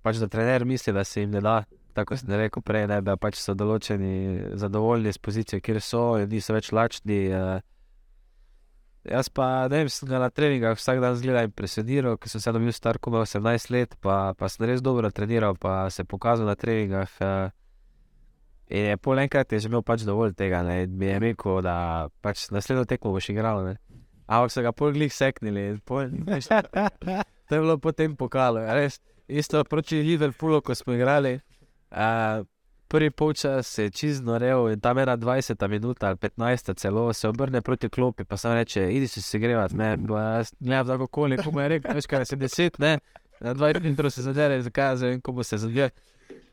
pač, da trener misli, da se jim ne da tako sem rekel prej, ne, da pač so določeni zadovoljni s pozicijo, kjer so, in niso več lačni. Uh, jaz pa ne vem, sem na treningah vsak dan zgledal in presenirao, ker sem se dobil star, ko imam 18 let, pa, pa sem res dobro treniral, pa se pokazal na treningah. Uh, in je pol enkrat je že imel pač dovolj tega, ne, in mi je rekel, da pač naslednjo tekmo boš igral. Ne. Ampak so ga pol glih seknili, pol, veš, to je bilo potem pokalo, res. Isto proti Liverpoolu, ko smo igrali. Prvi polčas je čizno rev in tam ena 20 minuta ali 15 celo se obrne proti klopi, pa sam reče, idi si se grevat, ne, jaz gledam tako koli, ko mu je rekel, veš kaj, se deset, ne, na 20 minut se zadere, zakaj, zdaj vem, ko bo se zadere.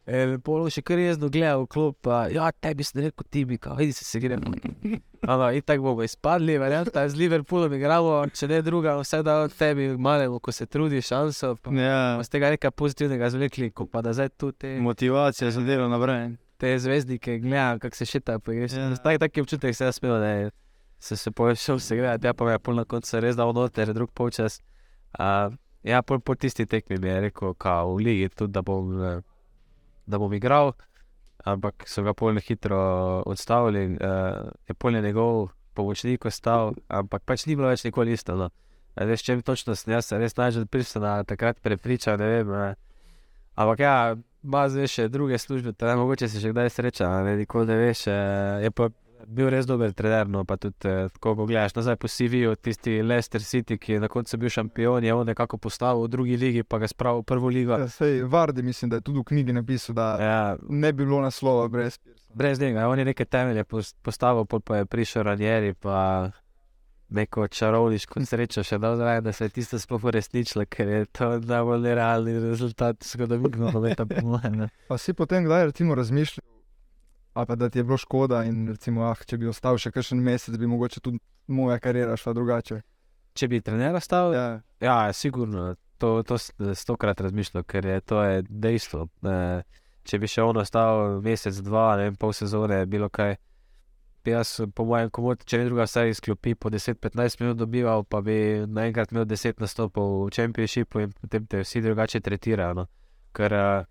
In polo še kar jezno gleda v klop, pa ja, tebi sem rekel, ti bi, kao, idi si se grevat. Ano, in tako bomo izpadli, verjamem, z Liverpoolom igramo, če ne druga, vse da od tebi malemu, ko se trudiš, šanso, Ja, z tega nekaj pozitivnega zvlekli, ko pa da zdaj tu te motivacija za delo naprej. te zvezdnike gledam, kako se šita. Ja. Ja. Tak, taki občutek se je smel, da je- se je pošel se gledati, ja pa me je pol na koncu res dal noter, drug polčas. Uh, ja, pol po tisti tekmi mi je rekel, kao, v ligi tudi, da bom, eh, da bom igral, ampak so ga pol hitro odstavili, uh, je pol je njegov pomočnik ostal, ampak pač ni bilo več nikoli isto. No. Veš, če mi točno sem jaz se res najbolj prisna takrat prepričal, ne vem. Eh, ampak ja, ima zdaj še druge službe, da ne mogoče se že kdaj sreča, ne nikoli ne veš. eh, Je pa bil res dober trener, no pa tudi, eh, ko gledaš nazaj po CV-ju, tisti Leicester City, ki je na koncu bil šampion, je on nekako postavil v drugi ligi, pa ga spravil v prvo ligo. Ja, sej, Vardi mislim, da je tudi v knjigi napisal, da Ja, ne bi bilo naslova brez brez njega, on je neke temelje pos- postavil, pol pa je prišel Ranieri, pa neko čarovniško srečo še dal zraven, da se je tisto sploh uresničilo, ker je to najbolj nerealni rezultat zgodovine nogometa, po mojem. ne. Pa si potem kdaj recimo razmišljal, ali pa da ti je bilo škoda in recimo, ah, če bi ostal še kakšen mesec, bi mogoče tudi moja karjera šla drugače. Če bi trener ostal, Ja, Ja, sigurno. To, to stokrat razmišljam, ker je to je dejstvo. E, če bi še on ostal mesec, dva, ne vem, pol sezone, bilo kaj. Jaz, po mojem, komod, če ne druga, vsaj izklopi po 10-15 minut dobival, pa bi naenkrat imel 10 nastopov v Championshipu in potem te vsi drugače tretirajo. No. Ker uh,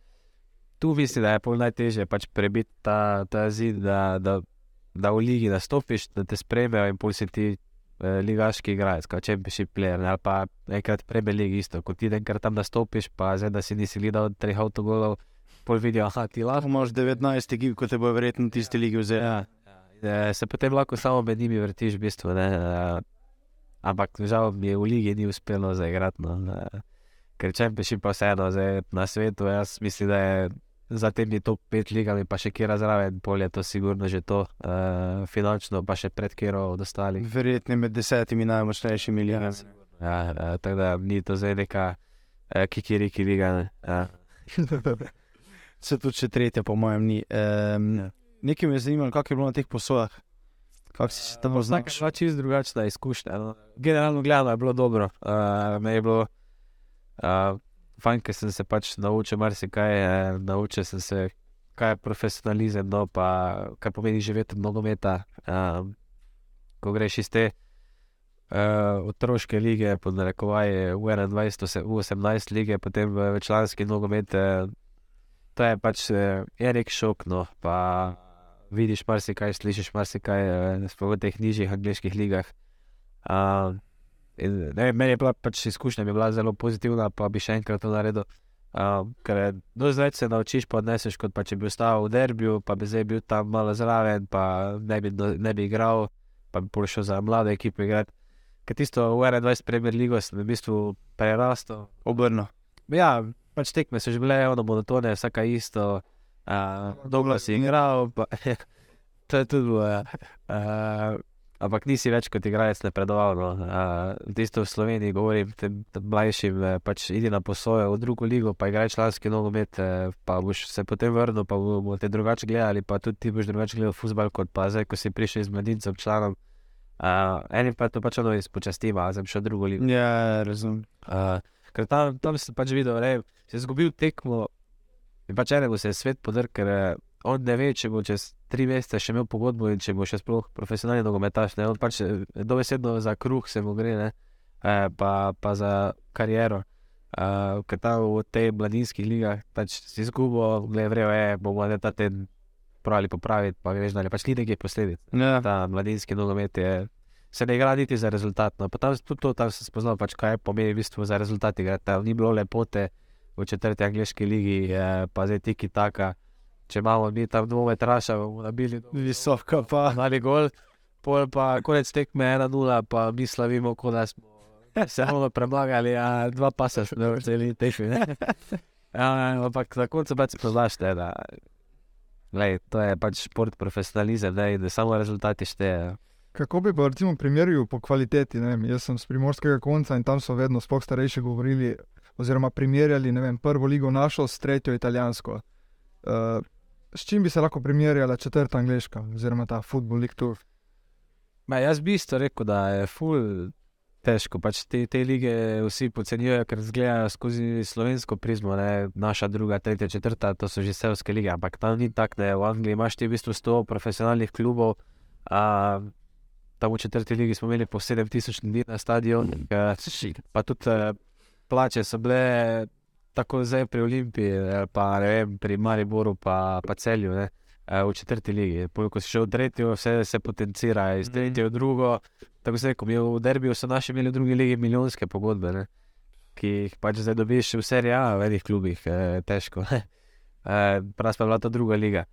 tu mislim, da je pol najtežje pač prebiti ta, ta zid, da, da, da v ligi nastopiš, da te sprejmejo in pol si ti eh, ligaški igralec, kot Championship player, ne, ali pa enkrat Premier League isto. Ko ti enkrat tam nastopiš, pa zdaj, da si nisi gledal treh avtogolov, pol vidijo, aha, ti lahko. Imaš 19 ekip, kot te bo verjetno tisti ligi vzel. Ja, ja. Se potem lahko samo med njimi vrtiš, v bistvu. Ne, eh, ampak žal mi je v ligi ni uspelo zaigrati. No, eh, ker Championship pa vseeno na svetu, jaz mislim, da je za temi top 5 ligami, pa še kje razraven, pol je to sigurno že to, uh, finančno pa še pred kjero od ostalih. Verjetno med desetimi najmočnejšimi ligami. Ja, uh, tako da ni to zdaj neka uh, kikiriki liga. Uh, Se tudi še tretja, po mojem, ni. Um, Ja. Nekaj me je zanimalo, kako je bilo na teh posojah. Kako si se tam Vsaka je znašel? bila čisto drugačna izkušnja. No. Generalno gledano je bilo dobro. Uh, me je bilo uh, fajn, ker sem se pač naučil marsikaj, uh, naučil sem se, kaj je profesionalizem, no, pa kaj pomeni živeti od nogometa. Uh, ko greš iz te uh, otroške lige, pod narekovaje v 21, v 18 lige, potem v članski nogomet. Uh, to je pač uh, je nek šok, no, pa vidiš marsikaj, slišiš marsikaj, uh, sploh v teh nižjih angliških ligah. Uh, in, ne, meni je bila pač izkušnja, je bila zelo pozitivna, pa bi še enkrat to naredil. Um, ker dosti več se naučiš, pa odneseš, kot pa če bi ostal v derbiju, pa bi zdaj bil tam malo zraven, pa ne bi, ne bi igral, pa bi prišel za mlade ekipe igrati. Ker tisto v 21 Premier Ligo sem v bistvu prerastel. Obrno. Ja, pač tekme so že bile ono monotone, vsaka isto. Uh, dolgo si igral, pa, to je tudi bilo. Ja. Uh, ampak nisi več kot igralec napredoval. No. Uh, tisto v Sloveniji govorim tem, mlajšim, eh, pač idi na posojo v drugo ligo, pa igraj članski nogomet, eh, pa boš se potem vrnil, pa bomo te drugače gledali, pa tudi ti boš drugače gledal futbal, kot pa zdaj, ko si prišel iz mladincem članom. Uh, enim pa to pač ono izpočastiva, zdaj v drugo ligo. Ja, razumem. Uh, ker tam, tam sem pač videl, da si izgubil tekmo. In pač enemu se je svet podrl, ker eh, on ne ve, če bo čez tri mesece še imel pogodbo in če bo še sploh profesionalni nogometaš. Ne? On pač eh, dobesedno za kruh se mu gre, ne? Eh, pa, pa za kariero. Uh, ker tam v tej mladinskih ligah pač si izgubil, gledaj, vrejo je, bomo ne ta teden pravili popraviti, pa greš dalje. Pač ni nekaj posledic Ja. ta mladinski nogomet je. Se ne igra niti za rezultat. No. Pa tam, tudi to tam sem spoznal, pač, kaj pomeni v bistvu za rezultat. igrati. Ni bilo lepote v četrti angliški ligi, eh, pa zdaj tiki taka. Če imamo mi tam dvome traša, bomo nabili Visoka pa. ali gol, pol pa konec tekme 1-0, pa mi slavimo, kot da smo se malo premagali, a dva pasa smo vzeli teši. Ja, ampak na koncu pač spoznaš, ne, da Lej, to je pač šport, profesionalizem, ne, da samo rezultati štejejo. Kako bi pa recimo primerjal po kvaliteti? ne Vem, jaz sem z primorskega konca in tam so vedno sploh starejši govorili, oziroma primerjali ne vem, prvo ligo našo s tretjo italijansko. Uh, s čim bi se lahko primerjala četrta angliška, oziroma ta Football League Tour? Ma, jaz bi isto rekel, da je ful težko. Pač te, te lige vsi podcenjujejo, ker gledajo skozi slovensko prizmo, ne? naša druga, tretja, četrta, to so že sevske lige, ampak tam ni tako, ne. v Angliji imaš ti v bistvu 100 profesionalnih klubov. A, tam v četrti ligi smo imeli po 7000 ljudi na stadionu, pa tudi eh, plače so bile tako zdaj pri Olimpiji, ali pa ne vem, pri Mariboru, pa, pa celju. Ne? eh, V četrti ligi, Pol, ko si šel v tretjo, vse se potencira, iz Mhm. tretje v drugo. Tako se reče, v derbiju so naši imeli v drugi ligi milijonske pogodbe, ne? ki jih pač zdaj dobiš v seriji A, v enih klubih, eh, težko. Eh, Prav pa je bila to druga liga.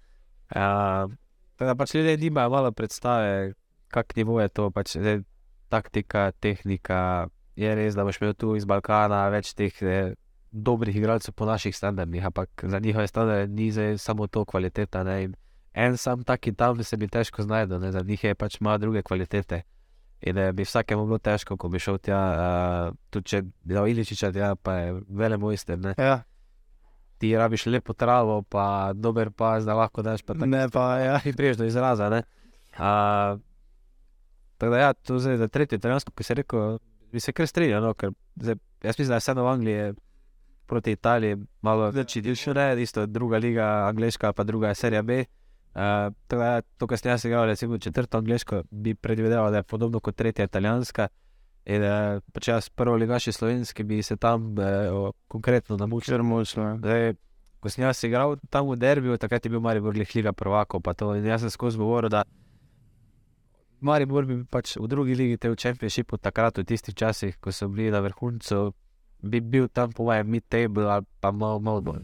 Eh, tako da pač ljudje nimajo malo predstave, kak nivo je to, pač zdaj, taktika, tehnika. Je res, da boš imel tu iz Balkana več teh eh, dobrih igralcev po naših standardih, ampak za njihove standarde ni zdaj samo to kvaliteta. Ne? In en sam taki tam se bi težko znašel, za njih je pač malo druge kvalitete. In da bi vsakemu bilo težko, ko bi šel tja, uh, tudi če bi dal Iličiča, tja, pa je vele mojster. Ne? Ja, Ti rabiš lepo travo, pa dober pas, da lahko daš pa tako. ne pa, ja. Ti priješ do izraza. ne. Uh, tako da, ja, to zdaj za tretje italijansko, ki se rekel, bi se kar strinjal. No, ker zdaj, jaz mislim, da je vseeno v Angliji proti Italiji malo večji del še ne, isto druga liga, angliška, pa druga serija B. Uh, tako da, to, kar sem jaz igral, recimo četrto angliško, bi predvideval, da je podobno kot tretja italijanska. In uh, pač jaz prvo ligaši slovenski bi se tam uh, konkretno namučil. Čer močno. Zdaj, ko sem jaz igral tam v derbiju, takrat je bil Maribor liga pa to, In jaz sem skozi govoril, da Maribor bi pač v drugi ligi, te v Čempionšipu, takrat v tistih časih, ko so bili na vrhuncu, bi bil tam po mojem mid-table ali pa malo, malo bolj.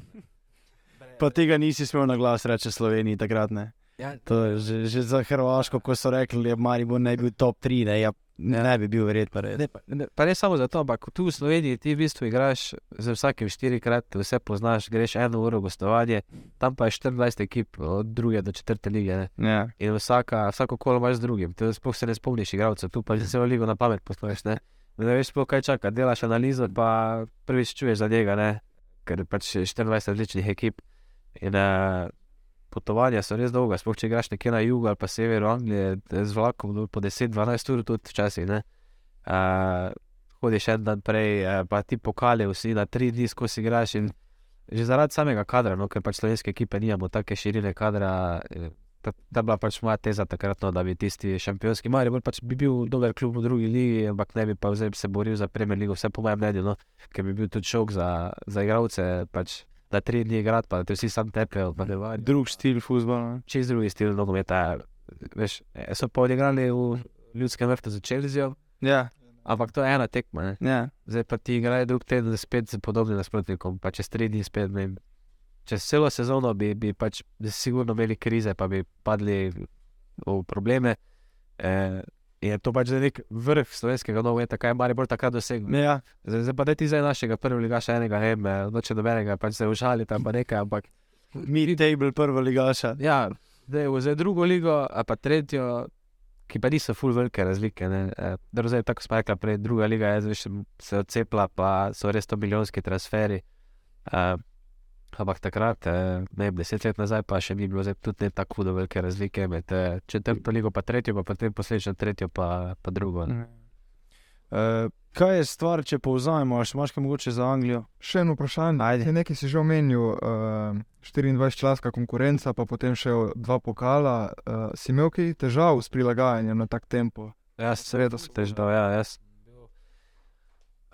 Pa tega nisi smel na glas reči Sloveniji takrat. Ne? Ja, To je že, že za Hrvaško, ko so rekli, da je Maribor ne bi bil top 3, ne, ja, ne, ne bi bil verjetno res. Ne, pa, ne, pa ne samo zato, ampak tu v Sloveniji ti v bistvu igraš za vsakim štirikrat, vse poznaš, greš eno uro gostovanje, tam pa je 24 ekip od druge do četrte lige. Ne? Ja. In vsaka, vsako kolo imaš z drugim, ti sploh se ne spomniš igralcev, tu pa že celo ligo na pamet posluješ. Ne? veš sploh kaj čaka, delaš analizo, pa prvič čuješ za njega, ne? ker pač je 24 različnih ekip. In uh, potovanja so res dolga, sploh če igraš nekje na jugu ali pa severu Anglije, z vlakom no, po 10-12 ur tudi včasih. Uh, hodiš en dan prej, uh, pa ti pokali vsi na tri dni skozi igraš. In že zaradi samega kadra, no, ker pač slovenske ekipe nimamo take širine kadra. Ta, ta bila pač moja teza takrat, no, da bi tisti šampionski Maribor pač bi bil dober klub v drugi ligi, ampak ne bi pa zdaj se boril za Premier League, vse po mojem mnenju, no, ker bi bil tudi šok za, za igralce, pač, da tri dni igrati, pa da te vsi sam tepejo. Drug stil futbola. Čez drugi stil nogometa. Veš, so pa odigrali v ljudskem vrtu za Čelzijo, Ja, ampak to je ena tekma. Ne. ja. Zdaj pa ti igrajo drug teden spet z podobnim nasprotnikom, pa čez tri dni spet. Ne. Čez celo sezono bi, bi pač sigurno imeli krize, pa bi padli v probleme. E, je to pač nek vrh slovenskega nogometa, kaj je Maribor takrat dosegel. ja. Zdaj, zdaj pa da ti zdaj našega prvega ligaša enega, ne vem, eh, noče dobenega, pač se užali tam pa nekaj, ampak Mid-table prva ligaša. Ja, zdaj v drugo ligo, a pa tretjo, ki pa niso ful velike razlike. dobro, Zdaj, tako smo rekli, prej druga liga je zdaj še se odcepla, pa so res to milijonski transferi. Uh, ampak takrat, eh, ne vem, deset let nazaj, pa še ni bilo zdaj tudi ne tako hudo velike razlike med eh, četrto ligo, pa tretjo, pa potem posledično tretjo, pa, pa drugo. ne. Uh, kaj je stvar, če povzamemo, ali imaš kaj mogoče za Anglijo? Še eno vprašanje. Ajde. Nekaj si že omenil, uh, 24-članska konkurenca, pa potem še dva pokala. Uh, si imel kaj težav s prilagajanjem na tak tempo? Jaz Seveda sem težav, ja, jaz.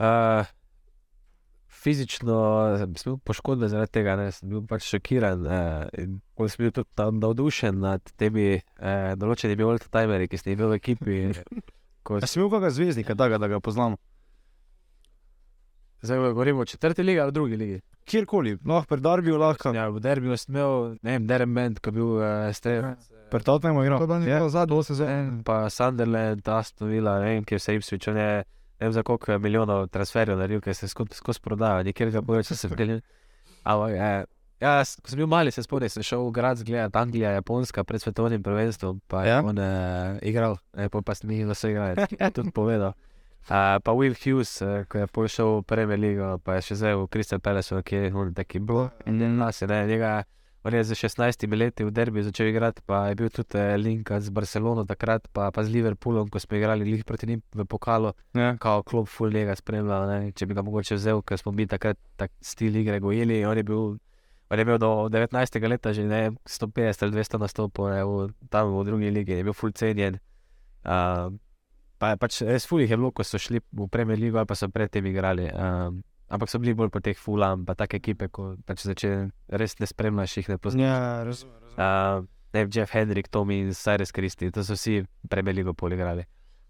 Uh, fizično sem bil poškodovan zaradi tega, ne, sem bil pač šokiran. Uh, in sem bil tudi tam navdušen nad temi uh, določenimi old-timerji, ki ste jih imeli v ekipi. Ko, A si imel kakega zvezdnika, takega, da ga poznamo? zdaj govorimo o četrti ligi ali drugi ligi. Kjerkoli, lahko pri Darbiju, lahko Ja, v derbiju sem imel, ne vem, Derem Bend, ko je bil uh, strelec. pri Tottenhamu igral. To je Ja. njegova zadnja sezona. pa Sunderland, Aston Villa, ne vem, kje vse Ipswich, on je ne vem za koliko milijonov transferjev naredil, ker se skozi skozi prodaja, nikjer ga bojo, če se vdelil. Ampak, eh, Ja, s- ko sem bil mali, se spomnim, sem šel v grad gledati Anglija, Japonska pred svetovnim prvenstvom. Pa je Ja? on uh, igral, ne, pol pa sem jih vse igral, tudi povedal. Uh, pa Will Hughes, uh, ko je prišel v Premier League, pa je še zdaj v Crystal Palace, ki je taki bil. In nas je, ne, njega, on je z 16 leti v derbi začel igrati, pa je bil tudi uh, link z Barcelono takrat, pa, pa z Liverpoolom, ko smo igrali lih proti njim v pokalu Ja. kao klub full njega spremljal, ne, če bi ga mogoče vzel, ker smo mi takrat tak stil igre gojili. On je, bil, on je imel do 19. leta že ne, 150 ali 200 nastopov ne, v, tam v drugi ligi, je bil full cenjen. Uh, pa pač res full jih je bilo, ko so šli v Premier League ali pa so predtem igrali. Um, ampak so bili bolj po teh fulam, pa take ekipe, ko pač začne res ne spremljaš, jih ne poznaš. Ja, razumem. Uh, ne, Jeff Hendrik, Tommy in Cyrus Christie, to so vsi prebeligo poligrali.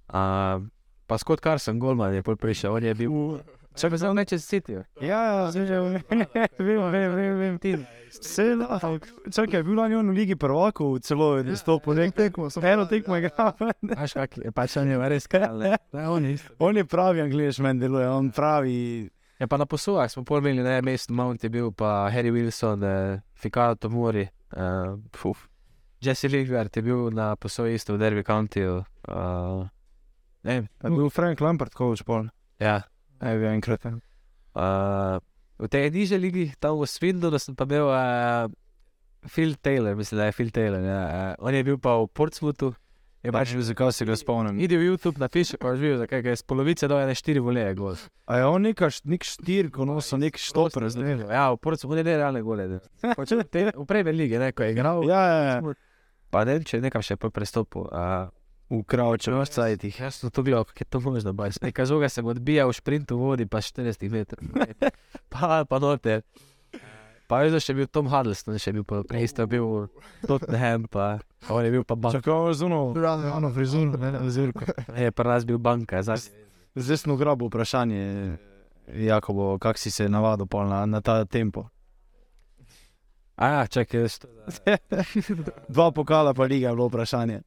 Uh, pa Scott Carson, Goldman je pol prišel, on je bil. Če bi zdaj neče City. Ja, zdaj že vem, vem, vem, vem, vem ti. Vse lahko. Čakaj, je bil lani on v Ligi prvakov, celo je stopil nek tekmo, sem eno tekmo je igral. Znaš, kak je, pač on je res kral. on je. On je pravi angliš, meni deluje, on pravi. Ja, pa na posojah smo pol imeli, ne, Mason Mount je bil, pa Harry Wilson, eh, Fikato Tomori, uh, fuf. Jesse Lingard je bil na posoji isto v Derby Countyju. Uh, ne, vem, Je bil Frank Lampard, coach pol. ja. Je bil enkrat. Uh, v tej nižji ligi, tam v Swindonu, sem pa imel uh, Phil Taylor, mislim, da je Phil Taylor. Ja. Uh, on je bil pa v Portsmouthu. Je pač, zakaj se ga spomnim. idi v YouTube, napiši, pa boš videl, zakaj je z polovice do ene štiri voleje gol. A je on neka, št- nek štir, ko nosi nek štoper zdaj. Ja, v Portsmouthu on je nerealne gole. Pač v tej- V Premier ligi, ne, ko je igral. Ja, ja, ja. Pa ne če je nekam še prestopil. V kravču, v sajtih. Jaz sem to bil, kako je to možno. baš. Neka žoga se mu odbija v sprintu v vodi, pa 40 metrov. pa, pa noter. Pa veš, da še bil Tom Huddleston, še bil prej, isto bil Tottenham, pa on je bil pa banka. Čakaj, zuno, Rano, ano frizuro, ne, zirko. Je pa nas bil banka, zdaj. Zdaj smo grabo vprašanje, Jakobo, kak si se navadil pol na, na ta tempo. A ja, čakaj, jaz. Dva pokala pa liga je bilo vprašanje.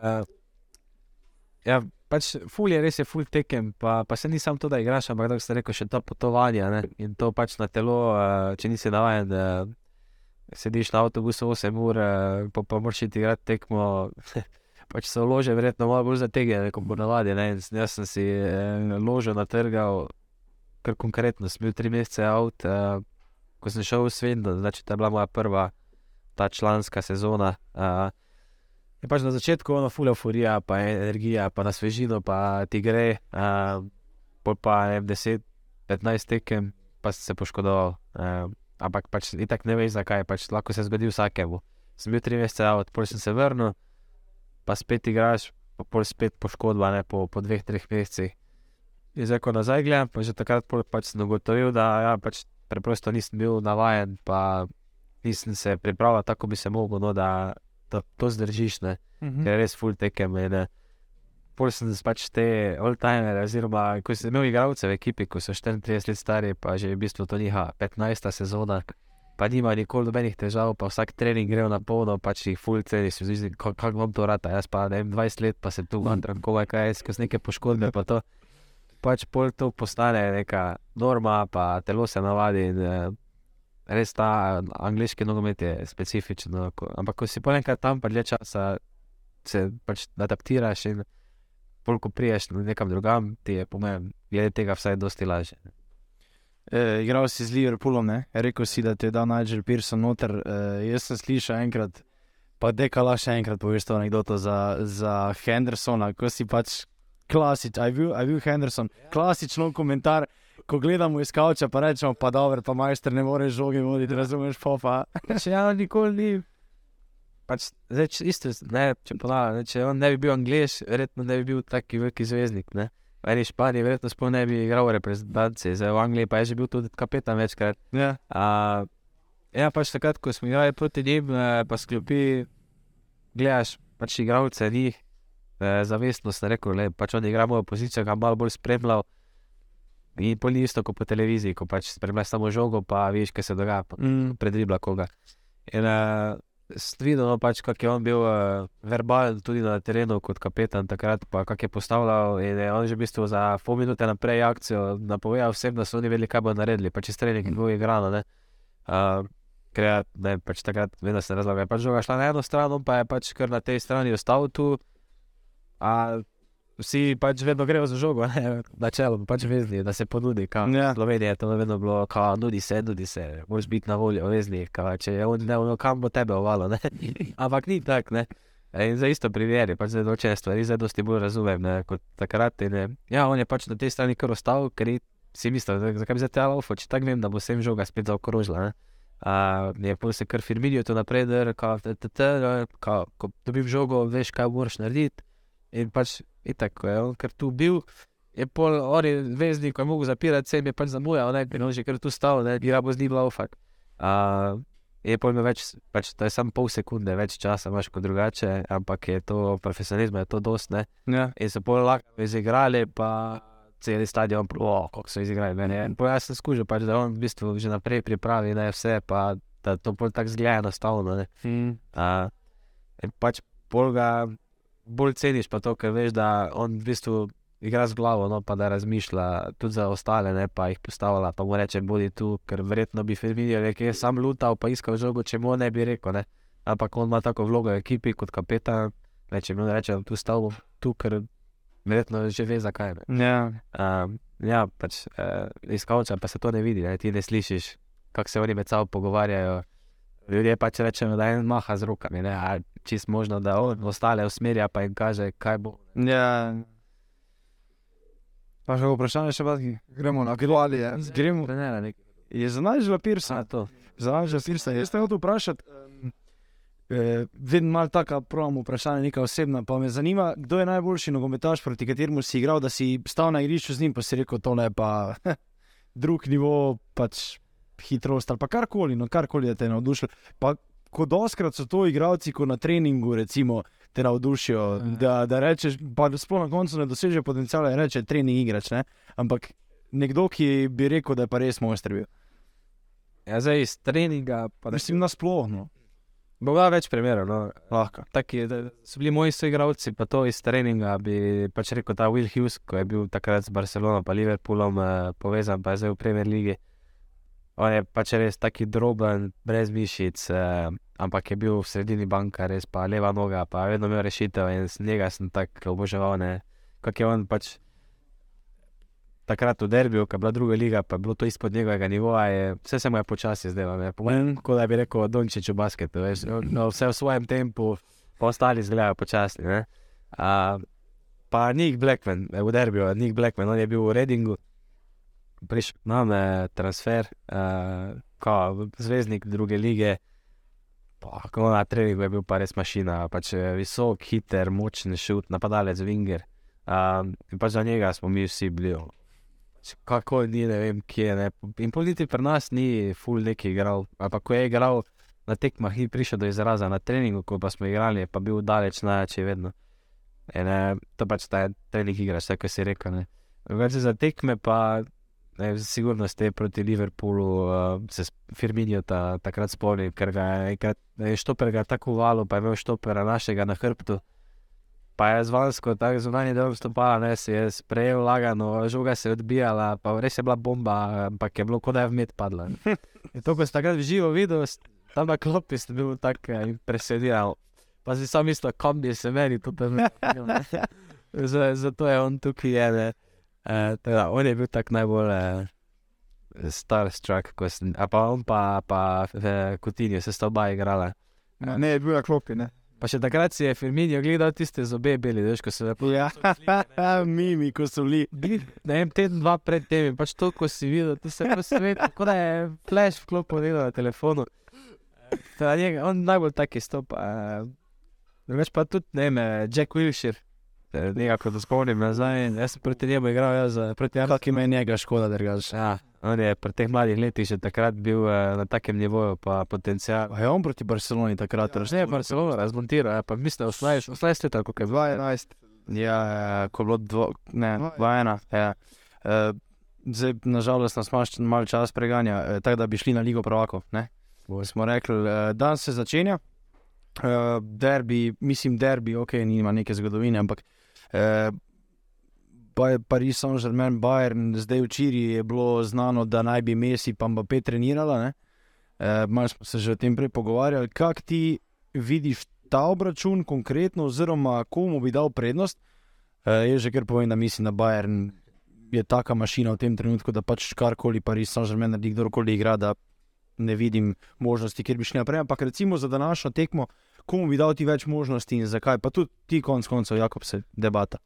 Uh, ja, pač ful je res je ful tekem, pa, pa se ni samo to, da igraš, ampak da ste rekel še ta potovanja ne? in to pač na telo, uh, če nisi navaden, da sediš na avtobusu 8 ur, uh, pa, pa moraš iti igrati tekmo. Pač se lože, verjetno malo bolj zategne, kot po navadi. Ne? Jaz sem si eh, ložo natrgal, kar konkretno, sem bil tri mesece out, uh, ko sem šel v Svendon, znači to je bila moja prva ta članska sezona. Uh, Je pač na začetku ono full euforija, pa energija, pa na svežino, pa ti gre, uh, pa ne vem, 10-15 tekem, pa si se poškodoval. Uh, ampak pač itak ne veš zakaj, pač lahko se zgodi vsakemu. Sem bil tri mesece out, pol sem se vrnil, pa spet igraš, pa pol spet poškodba, ne po, po dveh, treh mesecih. In zdaj, ko nazaj gledam, pa že takrat pač sem ugotovil, da ja, pač preprosto nisem bil navajen, pa nisem se pripravljal tako, bi se mogel, no, da, da to zdržiš. Ne Mhm. ker je res full tekem. In, eh, Pol sem pač te old-timere, oziroma ko sem imel igralce v ekipi, ko so 34 let stari, pa že v bistvu to njiha 15. sezona, pa nima nikoli nobenih težav, pa vsak trening gre na polno, pač jih full ceni, si zdi, kako kak vam to rata, jaz pa ne vem, 20 let pa se tu gantram, komaj kaj je, skozi neke poškodbe, pa to. Pač pol to postane neka norma, pa telo se navadi in eh, res ta angliški nogomet je specifičen. no, Ampak ko si po enkrat tam, pa dlje časa se pač adaptiraš in bolj ko priješ nekam drugam, ti je po mojem, glede tega vsaj dosti lažje. E, igral si z Liverpoolom, ne? rekel si, da te je dal Nigel Pearson noter. E, jaz sem slišal enkrat, pa dekala še enkrat poveš to anekdoto za, za Hendersona, ko si pač klasičen, aj bil, aj bil Henderson, klasično komentar. Ko gledamo iz kavča, pa rečemo, pa dobro, pa majster ne more žogi voditi, razumeš, popa. Če ja, nikoli ni. Pač, zdaj, če, isto, ne, če, ponavljam, ne, če on ne bi bil angliš, verjetno ne bi bil taki veliki zvezdnik. Ne. Eni Španiji verjetno sploh ne bi igral v reprezentanci, zdaj v Angliji pa je že bil tudi kapetan večkrat. Ja. Uh, ja, pač takrat, ko smo igrali proti njim, eh, pa sklopi, gledaš pač igralce njih, eh, zavestno sem rekel, le, pač on igra mojo pozicijo, ga malo bolj spremljal. In pol ni isto kot po televiziji, ko pač spremljaš samo žogo, pa vidiš, kaj se dogaja, Mm. predribla koga. In uh, videl, no, pač, kako je on bil uh, verbalen tudi na terenu kot kapetan takrat, pa kako je postavljal. In je on že v bistvu za pol minute naprej akcijo napovedal vsem, da so oni vedeli, kaj bodo naredili, pa če streljnik bo igrano. ne. Uh, kreat, ne, pač takrat, vedno se razlaga, pač žoga šla na eno stran, pa je pač kar na tej strani ostal tu. A vsi pač vedno grejo za žogo, ne, načelo, pač vezni, da se ponudi. Kao, Ja. Slovenija je to vedno bilo, kao, nudi se, nudi se, moraš biti na voljo, vezni, kao, če je on ne, ono, kam bo tebe ovalo, ne. Ampak ni tako, ne. In za isto primeri, pač zdaj določene stvari, zdaj dosti bolj razumem, ne, kot takrat. In, eh, ja, on je pač na tej strani kar ostal, ker si mislil, da- zakaj bi zdaj te laufo, če tako vem, da bo sem žoga spet zaokrožila, ne. Uh, je pa se kar firminijo to naprej, da ne, ko dobim žogo, veš, kaj moraš narediti. In pač, itak, ko je on kar tu bil, je pol, on je veznik, ko je mogel zapirati, se jim je pač zamujal, ne, in on že kar tu stal, ne, igra bo z njim laufak. Uh, je pol imel več, pač to je samo pol sekunde, več časa imaš kot drugače, ampak je to profesionalizma, je to dost, ne. Ja. In so pol lahko izigrali, pa cel stadion, oh, kako so izigrali meni. Pol jaz sem skužil, pač, da on v bistvu že naprej pripravi, je vse, pa da to pol tako zgleda enostavno, ne. Mm. Uh, pač pol ga bolj ceniš, pa to, ker veš, da on v bistvu igra z glavo, no, pa da razmišlja tudi za ostale, ne, pa jih postavlja, pa mu reče, bodi tu, ker verjetno bi Firmino rekel, sam lutal, pa iskal žogo, če mu ne bi rekel, ne. Ampak on ima tako vlogo v ekipi kot kapetan, ne, če mu reče, tu stavim, tu, ker verjetno že ve, zakaj. Ne. Ja. Um, ja, pač uh, iz kavča pa se to ne vidi, ne? ti ne slišiš, kako se oni med sabo pogovarjajo. Ljudje pač rečejo, da en maha z rokami, ne? a čist možno, da on ostale usmerja, pa jim kaže, kaj bo. Ja. Pa še vprašanje, še bazgi. Gremo na aktualije. Gremo. Trenera nekaj. Je za Nigela Pirsa. A, to. Za Nigela Pirsa. Jaz te hotel vprašati. Eh, vedno malo taka provam vprašanja, neka osebna. Pa me zanima, kdo je najboljši nogometaš, proti kateremu si igral, da si stal na igrišču z njim, pa si rekel, tole je pa drug nivo, pač hitrost ali pa karkoli, no karkoli da te je navdušilo. Pa ko doskrat so to igravci, ko na treningu recimo te navdušijo, da, da rečeš, pa sploh na koncu ne doseže potencijala in reče, trening igrač, ne? Ampak nekdo, ki bi rekel, da je pa res mojster bil. Ja, zdaj iz treninga, Mislim, nasplošno. bo ga več primerov. No. Lahko. Taki, so bili moji soigravci, pa to iz treninga bi pač rekel, ta Will Hughes, ko je bil takrat z Barcelono pa Liverpoolom eh, povezan, pa je zdaj v Premier League. On je pač res taki droben, brez mišic, eh, ampak je bil v sredini banka, res pa leva noga, pa vedno imel rešitev in z njega sem tako oboževal. Kak je on pač takrat v derbiju, ko je bila druga liga, pa je bilo to izpod njegovega nivoja, je, vse se mu je počasi zdelo, kot da bi rekel Dončić v basketu, veš, no, vse v svojem tempu, pa ostali izgledajo počasni, ne. Uh, pa Nick Blackman, v derbiju, Nick Blackman, on je bil v Redingu, prišel k nam je transfer, uh, kao zvezdnik druge lige. Pa, ko na treningu je bil pa res mašina, pač eh, visok, hiter, močen šut, napadalec, winger. Um, in pač za njega smo mi vsi bili. ono, pač Kako ni, ne vem, kje ne. In pol niti pri nas ni full neki igral. Ampak ko je igral na tekmah, ni prišel do izraza na treningu, ko pa smo igrali, je pa bil daleč najjači vedno. In, eh, to pač ta trening igra, vse, kar si rekel. za tekme pa. Ne, sigurno ste proti Liverpoolu, uh, se Firminijo ta, takrat spomnim, ker ga je, enkrat- štoper ga tako valo, pa je imel štopera našega na hrbtu. Pa je zvansko, tako zunanje del stopala, ne, se je sprejel lagano, žoga se je odbijala, pa res je bila bomba, ampak je bilo kot da je vmet padla. In to, ko sem takrat v živo videl, tam na klopi sem bil tako eh, impresioniran. Pa si sam mislil, kam bi se meni to tam. Zato je on tukaj, je, ne. Uh, teda, on je bil tak najbolj uh, starstruck, ko sem, a pa on pa, pa uh, Kutinjo, se sta oba igrala. Ne, je bil na klopi, ne. Pa še takrat si je Firminijo gledal tiste zobe beli, veš, ko se lepo. Ja, mimi, ko so bili. Ne vem, teden, dva pred tem, pač to, ko si videl, to se je posvet, kot da je flash vklopil nekdo na telefonu. Teda, njega, on najbolj taki stop. Uh, Drugač pa tudi, ne vem, eh, Jack Wilshere, eh, nekako da spomnim nazaj, jaz sem proti njemu igral, jaz eh, proti njemu. Kak ima njega škoda, drugač. Ja, on je pri teh mladih letih že takrat bil uh, na takem nivoju, pa potencial. Pa je on proti Barceloni takrat Ja, ne, Barcelona razmontiral, ja, pa mislim, 18, 18 let, kako je bilo. 2011. Ja, ja, ko je bilo dvo, ne, Dva- dva ena. Ja. Uh, zdaj, nažalost, nas malo, malo čas preganja, uh, tako da bi šli na Ligo Prvakov. ne. Smo rekli, uh, dan se začenja, uh, derbi, mislim, derbi, ok, nima neke zgodovine, ampak uh, je Paris Saint-Germain, Bayern, zdaj včeraj je bilo znano, da naj bi Messi pa Mbappé trenirala. Ne? E, Malo smo se že o tem prej pogovarjali. Kako ti vidiš ta obračun konkretno, oziroma komu bi dal prednost? E, jaz že kar povem, da mislim, da Bayern je taka mašina v tem trenutku, da pač karkoli Pariz Saint-Germain naredi, kdorkoli igra, da ne vidim možnosti, kjer bi šli naprej. Ampak recimo za današnjo tekmo, komu bi dal ti več možnosti in zakaj? Pa tudi ti konc koncev, Jakob, se debata.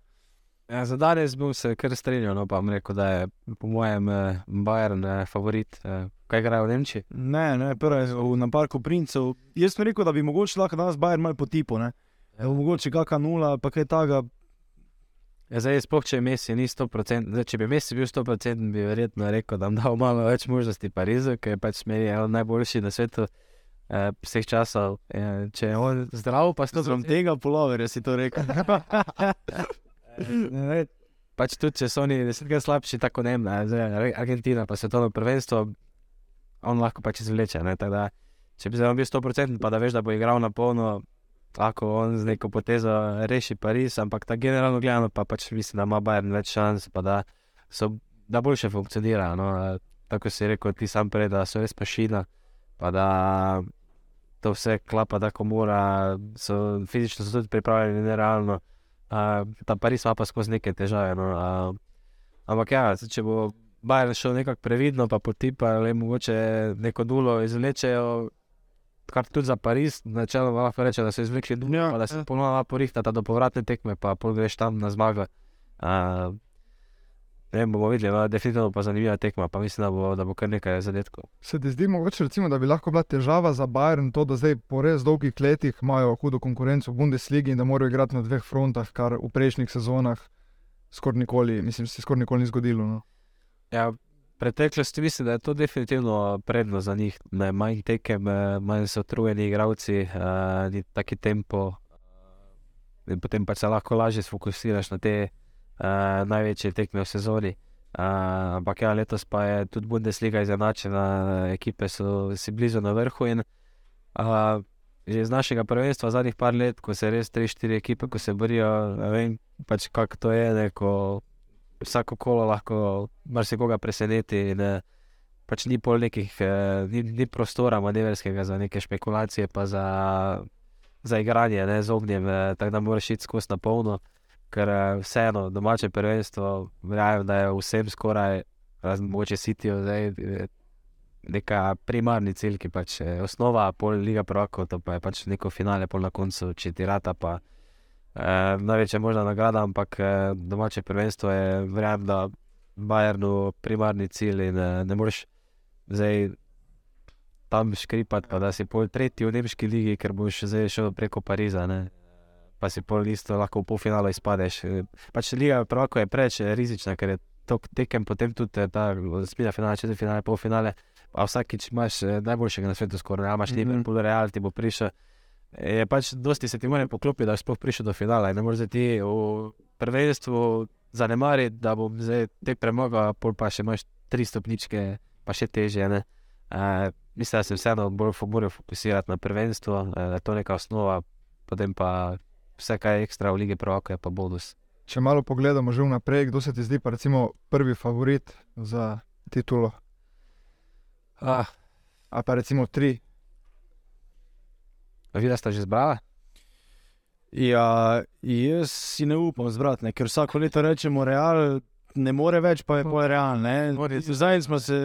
Ja, za danes bom se kar strinjal, no pa bom rekel, da je po mojem eh, Bayern eh, favorit. Eh, kaj igrajo v Nemčiji? Ne, ne, prvo je na parku princev. Jaz sem rekel, da bi mogoče lahko danes Bayern malo potipo, ne. Ja. Mogoče kakšna nula, pa kaj takega. Ja, zdaj, sploh če je Messi ni 100%, zdaj, če bi Messi bil 100%, bi verjetno rekel, da mu dal malo več možnosti Parizu, ker je pač meni eden najboljši na svetu eh, vseh časov. Eh, če je on zdrav, pa Zrom 100%. tega poloverja si to rekel. Pač tudi, če so oni desetkrat slabši, tako ne vem, Argentina, pa svetovno prvenstvo, on lahko pač izvleče. Da, če bi zdaj bil 100%, pa da veš, da bo igral na polno, lahko on z neko potezo reši Pariz, ampak ta generalno gledano, pa pač mislim, da ima Bayern več šans, pa da, so, da boljše funkcionirajo. No, tako si rekel ti sam prej, da so res mašina, pa da to vse klapa tako mora, so fizično so tudi pripravljeni, nerealno. Uh, ta Pariz ima pa skozi neke težave. No, uh, ampak ja, če bo Bayern šel nekako previdno, pa potipa, le mogoče neko dulo izvlečejo, kar tudi za Pariz, načeloma lahko reče, da so izvlekli dulo, Ja, pa da se ja. ponovno porihtata do povratne tekme, pa pol greš tam na zmago. Uh, ne vem, bomo videli, no, definitivno pa zanimiva tekma, pa mislim, da bo, da bo kar nekaj zadetkov. Se ti zdi mogoče, recimo, da bi lahko bila težava za Bayern to, da zdaj po res dolgih letih imajo hudo konkurenco v Bundesligi in da morajo igrati na dveh frontah, kar v prejšnjih sezonah skoraj nikoli, mislim, se skoraj nikoli ni zgodilo. No. Ja, preteklosti mislim, da je to definitivno prednost za njih. Ne, manj tekem, eh, manj so utrujeni igravci, uh, ni taki tempo. eh, In potem pač se lahko lažje sfokusiraš na te uh, največje tekme v sezoni. Uh, ampak ja, letos pa je tudi Bundesliga izenačena, ekipe so si blizu na vrhu. In, uh, že iz našega prvenstva zadnjih par let, ko se res 3-4 ekipe, ko se borijo, ne vem pač kako to je, ne, ko vsako kolo lahko marsikoga preseneti. In, eh, pač ni pol nekih, eh, ni, ni prostora manevrskega za neke špekulacije, pa za, za igranje ne, z ognjem, eh, tako da moraš iti skozi na polno, ker eh, vseeno domače prvenstvo, verjamem, da je vsem skoraj, razen mogoče sitijo zdaj. eh, Neka primarni cilj, ki pač je osnova, pol Liga Prvakov, to pa je pač neko finale, pol na koncu, če ti rata, pa eh, največja možna nagrada, ampak eh, domače prvenstvo je, verjamem, da Bayernu primarni cilj in eh, ne moreš zdaj tam škripati, pa da si pol tretji v nemški ligi, ker boš zdaj šel preko Pariza. Ne? Pa si pol isto lahko v polfinalu izpadeš. Eh, Pač liga prvako je preveč eh, rizična, ker je to tekem, potem tudi eh, ta spina finale, četrti finale, polfinale. A vsakič imaš najboljšega na svetu, skoraj imaš Mhm. Liverpool, Real ti bo prišel. Je pač dosti se ti mora poklopiti, da boš sploh prišel do finala. in Ne moreš ti v prvenstvu zanemariti, da bom zdaj te premagal, pol pa še imaš tri stopničke, pa še težje. ne. Uh, mislim, da se vseeno bolj morajo fokusirati na prvenstvo, uh, da je to neka osnova, potem pa vse, kar je ekstra v lige prvaka, je pa bonus. Če malo pogledamo že vnaprej, kdo se ti zdi pa recimo prvi favorit za titulo, Ah, ali pa recimo tri. Videla sta že zbrala? Ja, jaz si ne upam zbrati, ne, ker vsako leto rečemo, real ne more več, pa je pa real. ne. More. Zdaj smo se,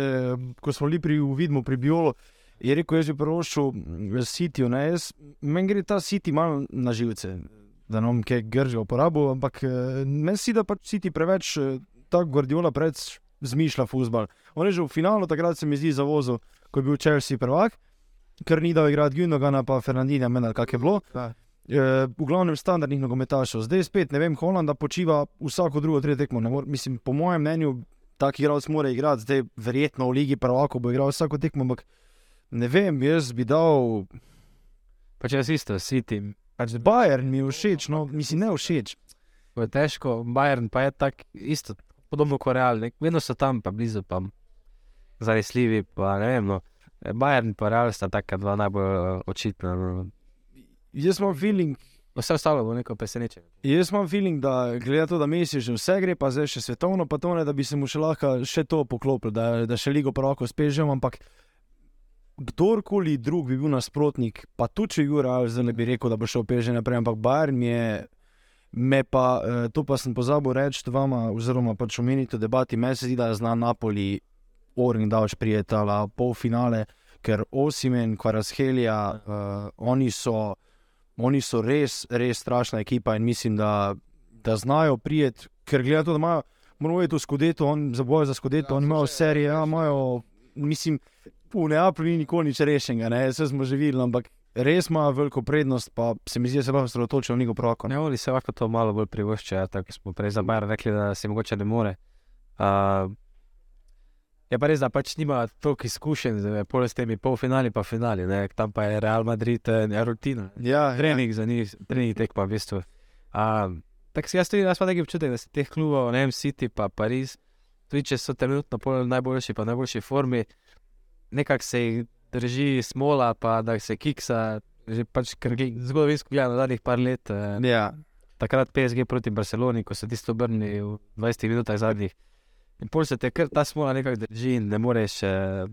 ko smo bili pri uvidmu, pri biolu, je rekel, jaz bi prvoščil City. Meni gre ta City malo na živce, da ne bom kaj gržga uporabil, ampak eh, meni si da pač City preveč, eh, ta Guardiola preveč zmišlja futbal. On je že v finalu, takrat se mi zdi zavozil, ko je bil Chelsea prvak, ker ni dal igrati Gündogana, pa Fernandina, meni kak je bilo. Da. Eh, v glavnem standardnih nogometašev. Zdaj spet ne vem, Holanda počiva vsako drugo, tretje tekmo. Mor- Mislim, po mojem mnenju, tak igralec mora igrati, zdaj verjetno v Ligi Prvako bo igral vsako tekmo, ampak ne vem, jaz bi dal. Pač jaz isto, City. Pač Bayern mi je všeč, no, mislim, ne všeč. Ko je težko, Bayern pa je tako isto, podobno kot Real, ne? vedno so tam, pa blizu, pa zanesljivi. Pa, ne vem, no. Bayern in Real sta taka dva najbolj eh, očitna. No. Jaz imam feeling, Vse ostalo bo neko presenečenje. jaz imam feeling da glede to, da Messi že vse gre, pa zdaj še svetovno, pa to ne, da bi se mu še lahko še to poklopil, da, da še Ligo Prvako spežem, ampak kdorkoli drug bi bil nasprotnik, pa tudi če Jura zdaj ne bi rekel, da bo šel peže naprej, ampak Bayern mi je. Me pa, eh, to pa sem pozabil reči vama, oziroma pač omeniti v debati, meni se zdi, da zna Napoli, Oring, da več prijetala polfinale, ker Osimen, Kvarashelija, uh, oni, so, oni so res, res strašna ekipa in mislim, da, da znajo prijeti, ker gledajo to, da imajo, moramo vedeti, skodeto, on za boje za skodeto, ja, oni imajo serije, ja, imajo, mislim, v Neaplju ni nikoli nič rešenega, ne, vse smo že videli, ampak res ima veliko prednost, pa se mi zdi, da se lahko osredotočijo na njegov proko. Ne, oni se lahko to malo bolj privoščijo, ja, tako smo prej za Bajer rekli, da se mogoče ne more. Uh, je pa res, da pač nima toliko izkušenj z temi polfinali, pa finali, ne? tam pa je Real Madrid, ne rutina. Ja, trening za njih, trening tekma, v bistvu. Uh, tako si jaz tudi, jaz pa nekaj občutek, da se teh klubov, ne vem, City pa Pariz, tudi če so trenutno najboljši, pa najboljši formi, nekako se jih drži smola, pa da se kiksa, že pač zgodovinsko gledano zadnjih par let. Eh, ja. Takrat PSG proti Barceloni, ko so tisto obrnili v 20 minutah zadnjih. In pol se te kar ta smola nekako drži in ne moreš eh,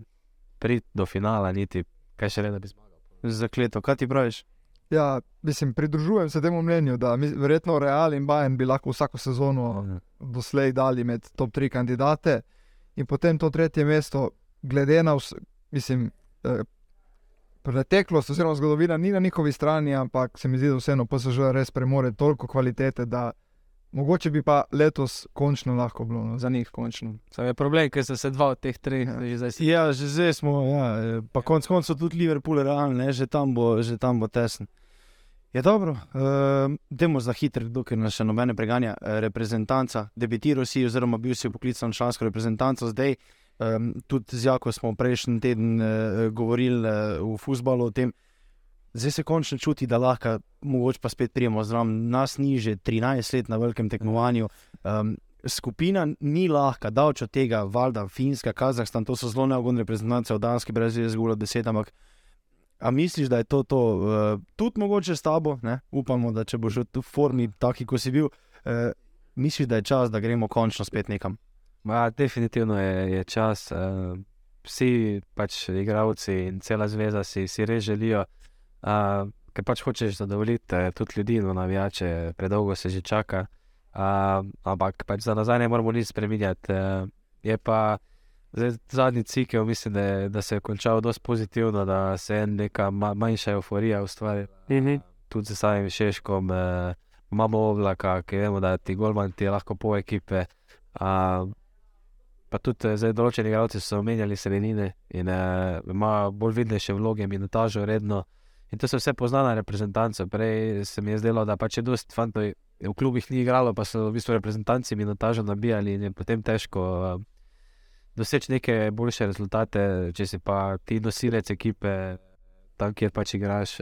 priti do finala, niti kaj še ne da bi zmagal. Zakleto, kaj ti praviš? Ja, mislim, pridružujem se temu mnenju, da mi, verjetno Real in Bayern bi lahko vsako sezono mhm. doslej dali med top tri kandidate in potem to tretje mesto, glede na vse, mislim, Eh, preteklost, oziroma zgodovina, ni na njihovi strani, ampak se mi zdi, da vseeno PSG res premore toliko kvalitete, da mogoče bi pa letos končno lahko bilo no, za njih. Končno. Sam je problem, ker so se dva od teh treh ja. že zdaj. Ja, že zdaj smo, ja, eh, pa konc koncev tudi Liverpool, realno, že tam bo, že tam bo tesen. Je dobro, uh, demo za hitro, dokler nas še nobene preganja. Reprezentanca, debitiral si, oziroma bil si poklican člansko reprezentanco, zdaj uh, Um, tudi z Jako smo prejšnji teden uh, govorili uh, v futbalu o tem, zdaj se končno čuti, da lahko, mogoče pa spet prijemo zraven. Nas ni že 13 let na velikem tekmovanju. Um, skupina ni lahka, da od tega, Valda, Finska, Kazahstan, to so zelo neugodne reprezentance, od Danske, brez veze, zgolj deset. Ampak, a misliš, da je to, to uh, tudi mogoče s tabo? Ne? Upamo, da če boš v formi, taki kot si bil, uh, misliš, da je čas, da gremo končno spet nekam. Ma, definitivno je, je čas. Uh, vsi pač igravci in cela zveza si, si res želijo, uh, ker pač hočeš zadovoljiti uh, tudi ljudi, no navijače, predolgo se že čaka. Uh, ampak pač za nazaj ne moramo nič spremenjati. Uh, je pa zdaj, zadnji cikel, mislim, da, da se je končal dosti pozitivno, da se je neka ma, manjša euforija ustvarila. -huh. uh, tudi z samim Šeškom, uh, imamo oblaka, ki vemo, da ti golman ti lahko po ekipe. Uh, pa tudi eh, zdaj določeni igralci so omenjali sredine in uh, ima bolj vidnejše vloge, in etažo redno. In to se vse pozna na reprezentancu. Prej se mi je zdelo, da pač je dosti fantov v klubih ni igralo, pa so v bistvu reprezentanci in etažo nabijali in je potem težko. Uh, Doseči neke boljše rezultate, če si pa ti nosilec ekipe, tam kjer pač igraš,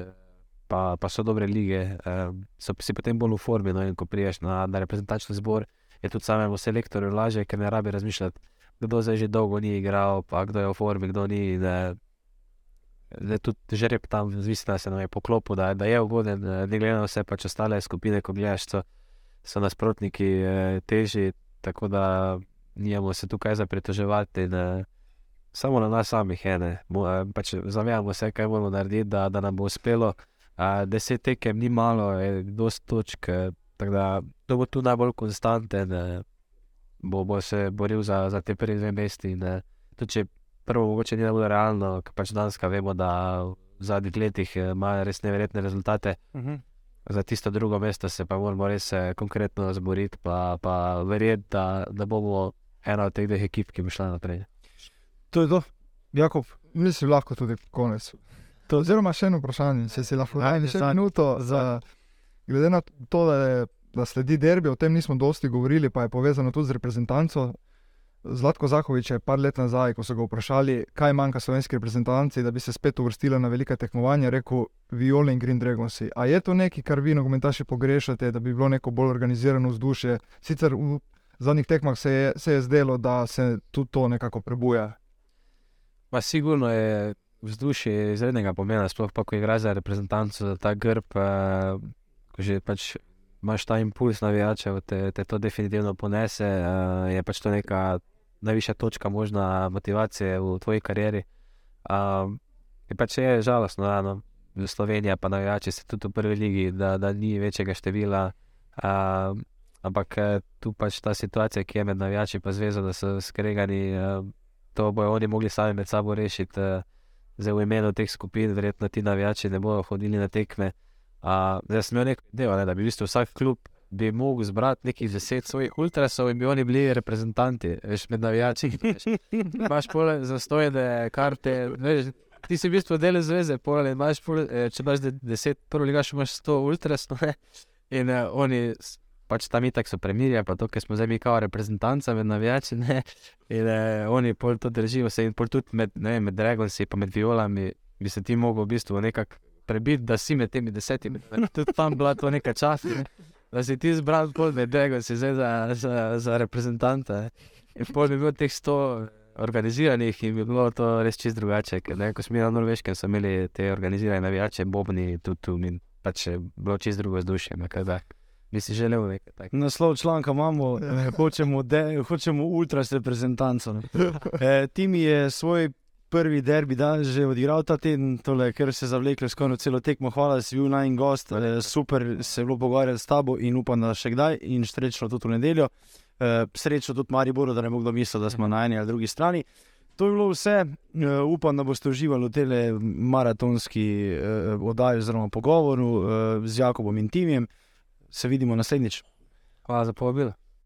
pa, pa so dobre lige, um, so si potem bolj v formi. No, ko priješ na, na reprezentančni zbor, je tudi samemu selektorju lažje, ker ne rabi razmišljati kdo zdaj že dolgo ni igral, pa kdo je v formi, kdo ni. Da, da tudi žreb tam, zvisno se nam je poklopil, da, da je ugoden, ne glede na vse pač ostale skupine, ko gledaš, so, so nasprotniki eh, težji, tako da nijemo se tukaj za pritoževati. Eh, samo na nas samih je, eh, pač zavedamo se, kaj moramo narediti, da, da nam bo uspelo. Eh, deset tekem ni malo, je dosti točk, eh, tako da to bo tu najbolj konstanten. Eh, bo, bo se boril za, za te prve dve mesti. Tudi če prvo, mogoče ni bilo realno, ker pač danes vemo, da v zadnjih letih eh, ima res neverjetne rezultate. Uh mhm. -huh. Za tisto drugo mesto se pa moramo res eh, konkretno zboriti, pa, pa verjeti, da, da bomo ena od teh dveh ekip, ki bo šla naprej. To je to, Jakob. Mislim, lahko tudi konec. To, oziroma, še eno vprašanje, če si lahko še minuto. Za... Glede na to, da je da sledi derbi, o tem nismo dosti govorili, pa je povezano tudi z reprezentanco. Zlatko Zahovič je par let nazaj, ko so ga vprašali, kaj manjka slovenski reprezentanci, da bi se spet uvrstila na velike tekmovanja, rekel: Violi in Green Dragosi. A je to nekaj, kar vi, nogometaši, pogrešate, da bi bilo neko bolj organizirano vzdušje? Sicer v zadnjih tekmah se je, se je zdelo, da se tudi to nekako prebuja. Pa sigurno je vzdušje izrednega pomena, sploh pa, ko igra za reprezentanco, za ta grb, eh, ko že pač imaš ta impuls navijačev, te, te to definitivno ponese. Uh, je pač to neka najvišja točka možna motivacije v tvoji karieri. Uh, Je pač je žalostno, da no, Slovenija, pa navijači se tudi v prvi ligi, da, da ni večjega števila. Uh, ampak eh, tu pač ta situacija, ki je med navijači in zvezo, da so skregani, uh, to bojo oni mogli sami med sabo rešiti. Uh, Zdaj, v imenu teh skupin, verjetno ti navijači ne bodo hodili na tekme. Uh, zdaj, sem imel neko idejo, ne, da bi v bistvu vsak klub bi mogel zbrati nekaj deset svojih ultrasov in bi oni bili reprezentanti, veš, med navijači. Veš. Imaš pole zastojene karte, veš, ti si v bistvu del zveze, pole, imaš pole, eh, če imaš de- deset, prvo ligaš imaš sto ultrasov in uh, oni. Pač tam itak so premirja, pa to, ker smo zdaj mi kao reprezentanca med navijači, ne, in eh, oni pol to držijo se in pol tudi med, ne med Dragonsi pa med Violami bi se ti mogel v bistvu nekako prebiti, da si med temi desetimi, tudi tam bila to neka čast, ne? da si ti zbral pol med Dragonsi zdaj za, za, za reprezentanta. In pol bi bilo teh sto organiziranih in bi bilo to res čist drugače, ker ne, ko smo mi na Norveškem so imeli te organizirane navijače, bobni, tudi tu in pač je bilo čist drugo vzdušje, kaj da. Bi si želel nekaj takega. Naslov članka imamo, hočemo, de, hočemo ultras reprezentanco. ne. Eh, Tim je svoj prvi derbi dan že odigral ta teden, tole, ker se je zavlekel skoraj celo tekmo. Hvala, da si bil naj gost, eh, super se je bilo pogovarjati s tabo in upam, da še kdaj in srečno tudi v nedeljo. Eh, Srečno tudi Mariboru, da ne bo kdo mislil, da smo na eni ali drugi strani. To je bilo vse. Eh, Upam, da boste uživali v tej maratonski eh, oddaji oziroma pogovoru eh, z Jakobom in Timjem. Se vidimo naslednjič. Hvala za povabilo.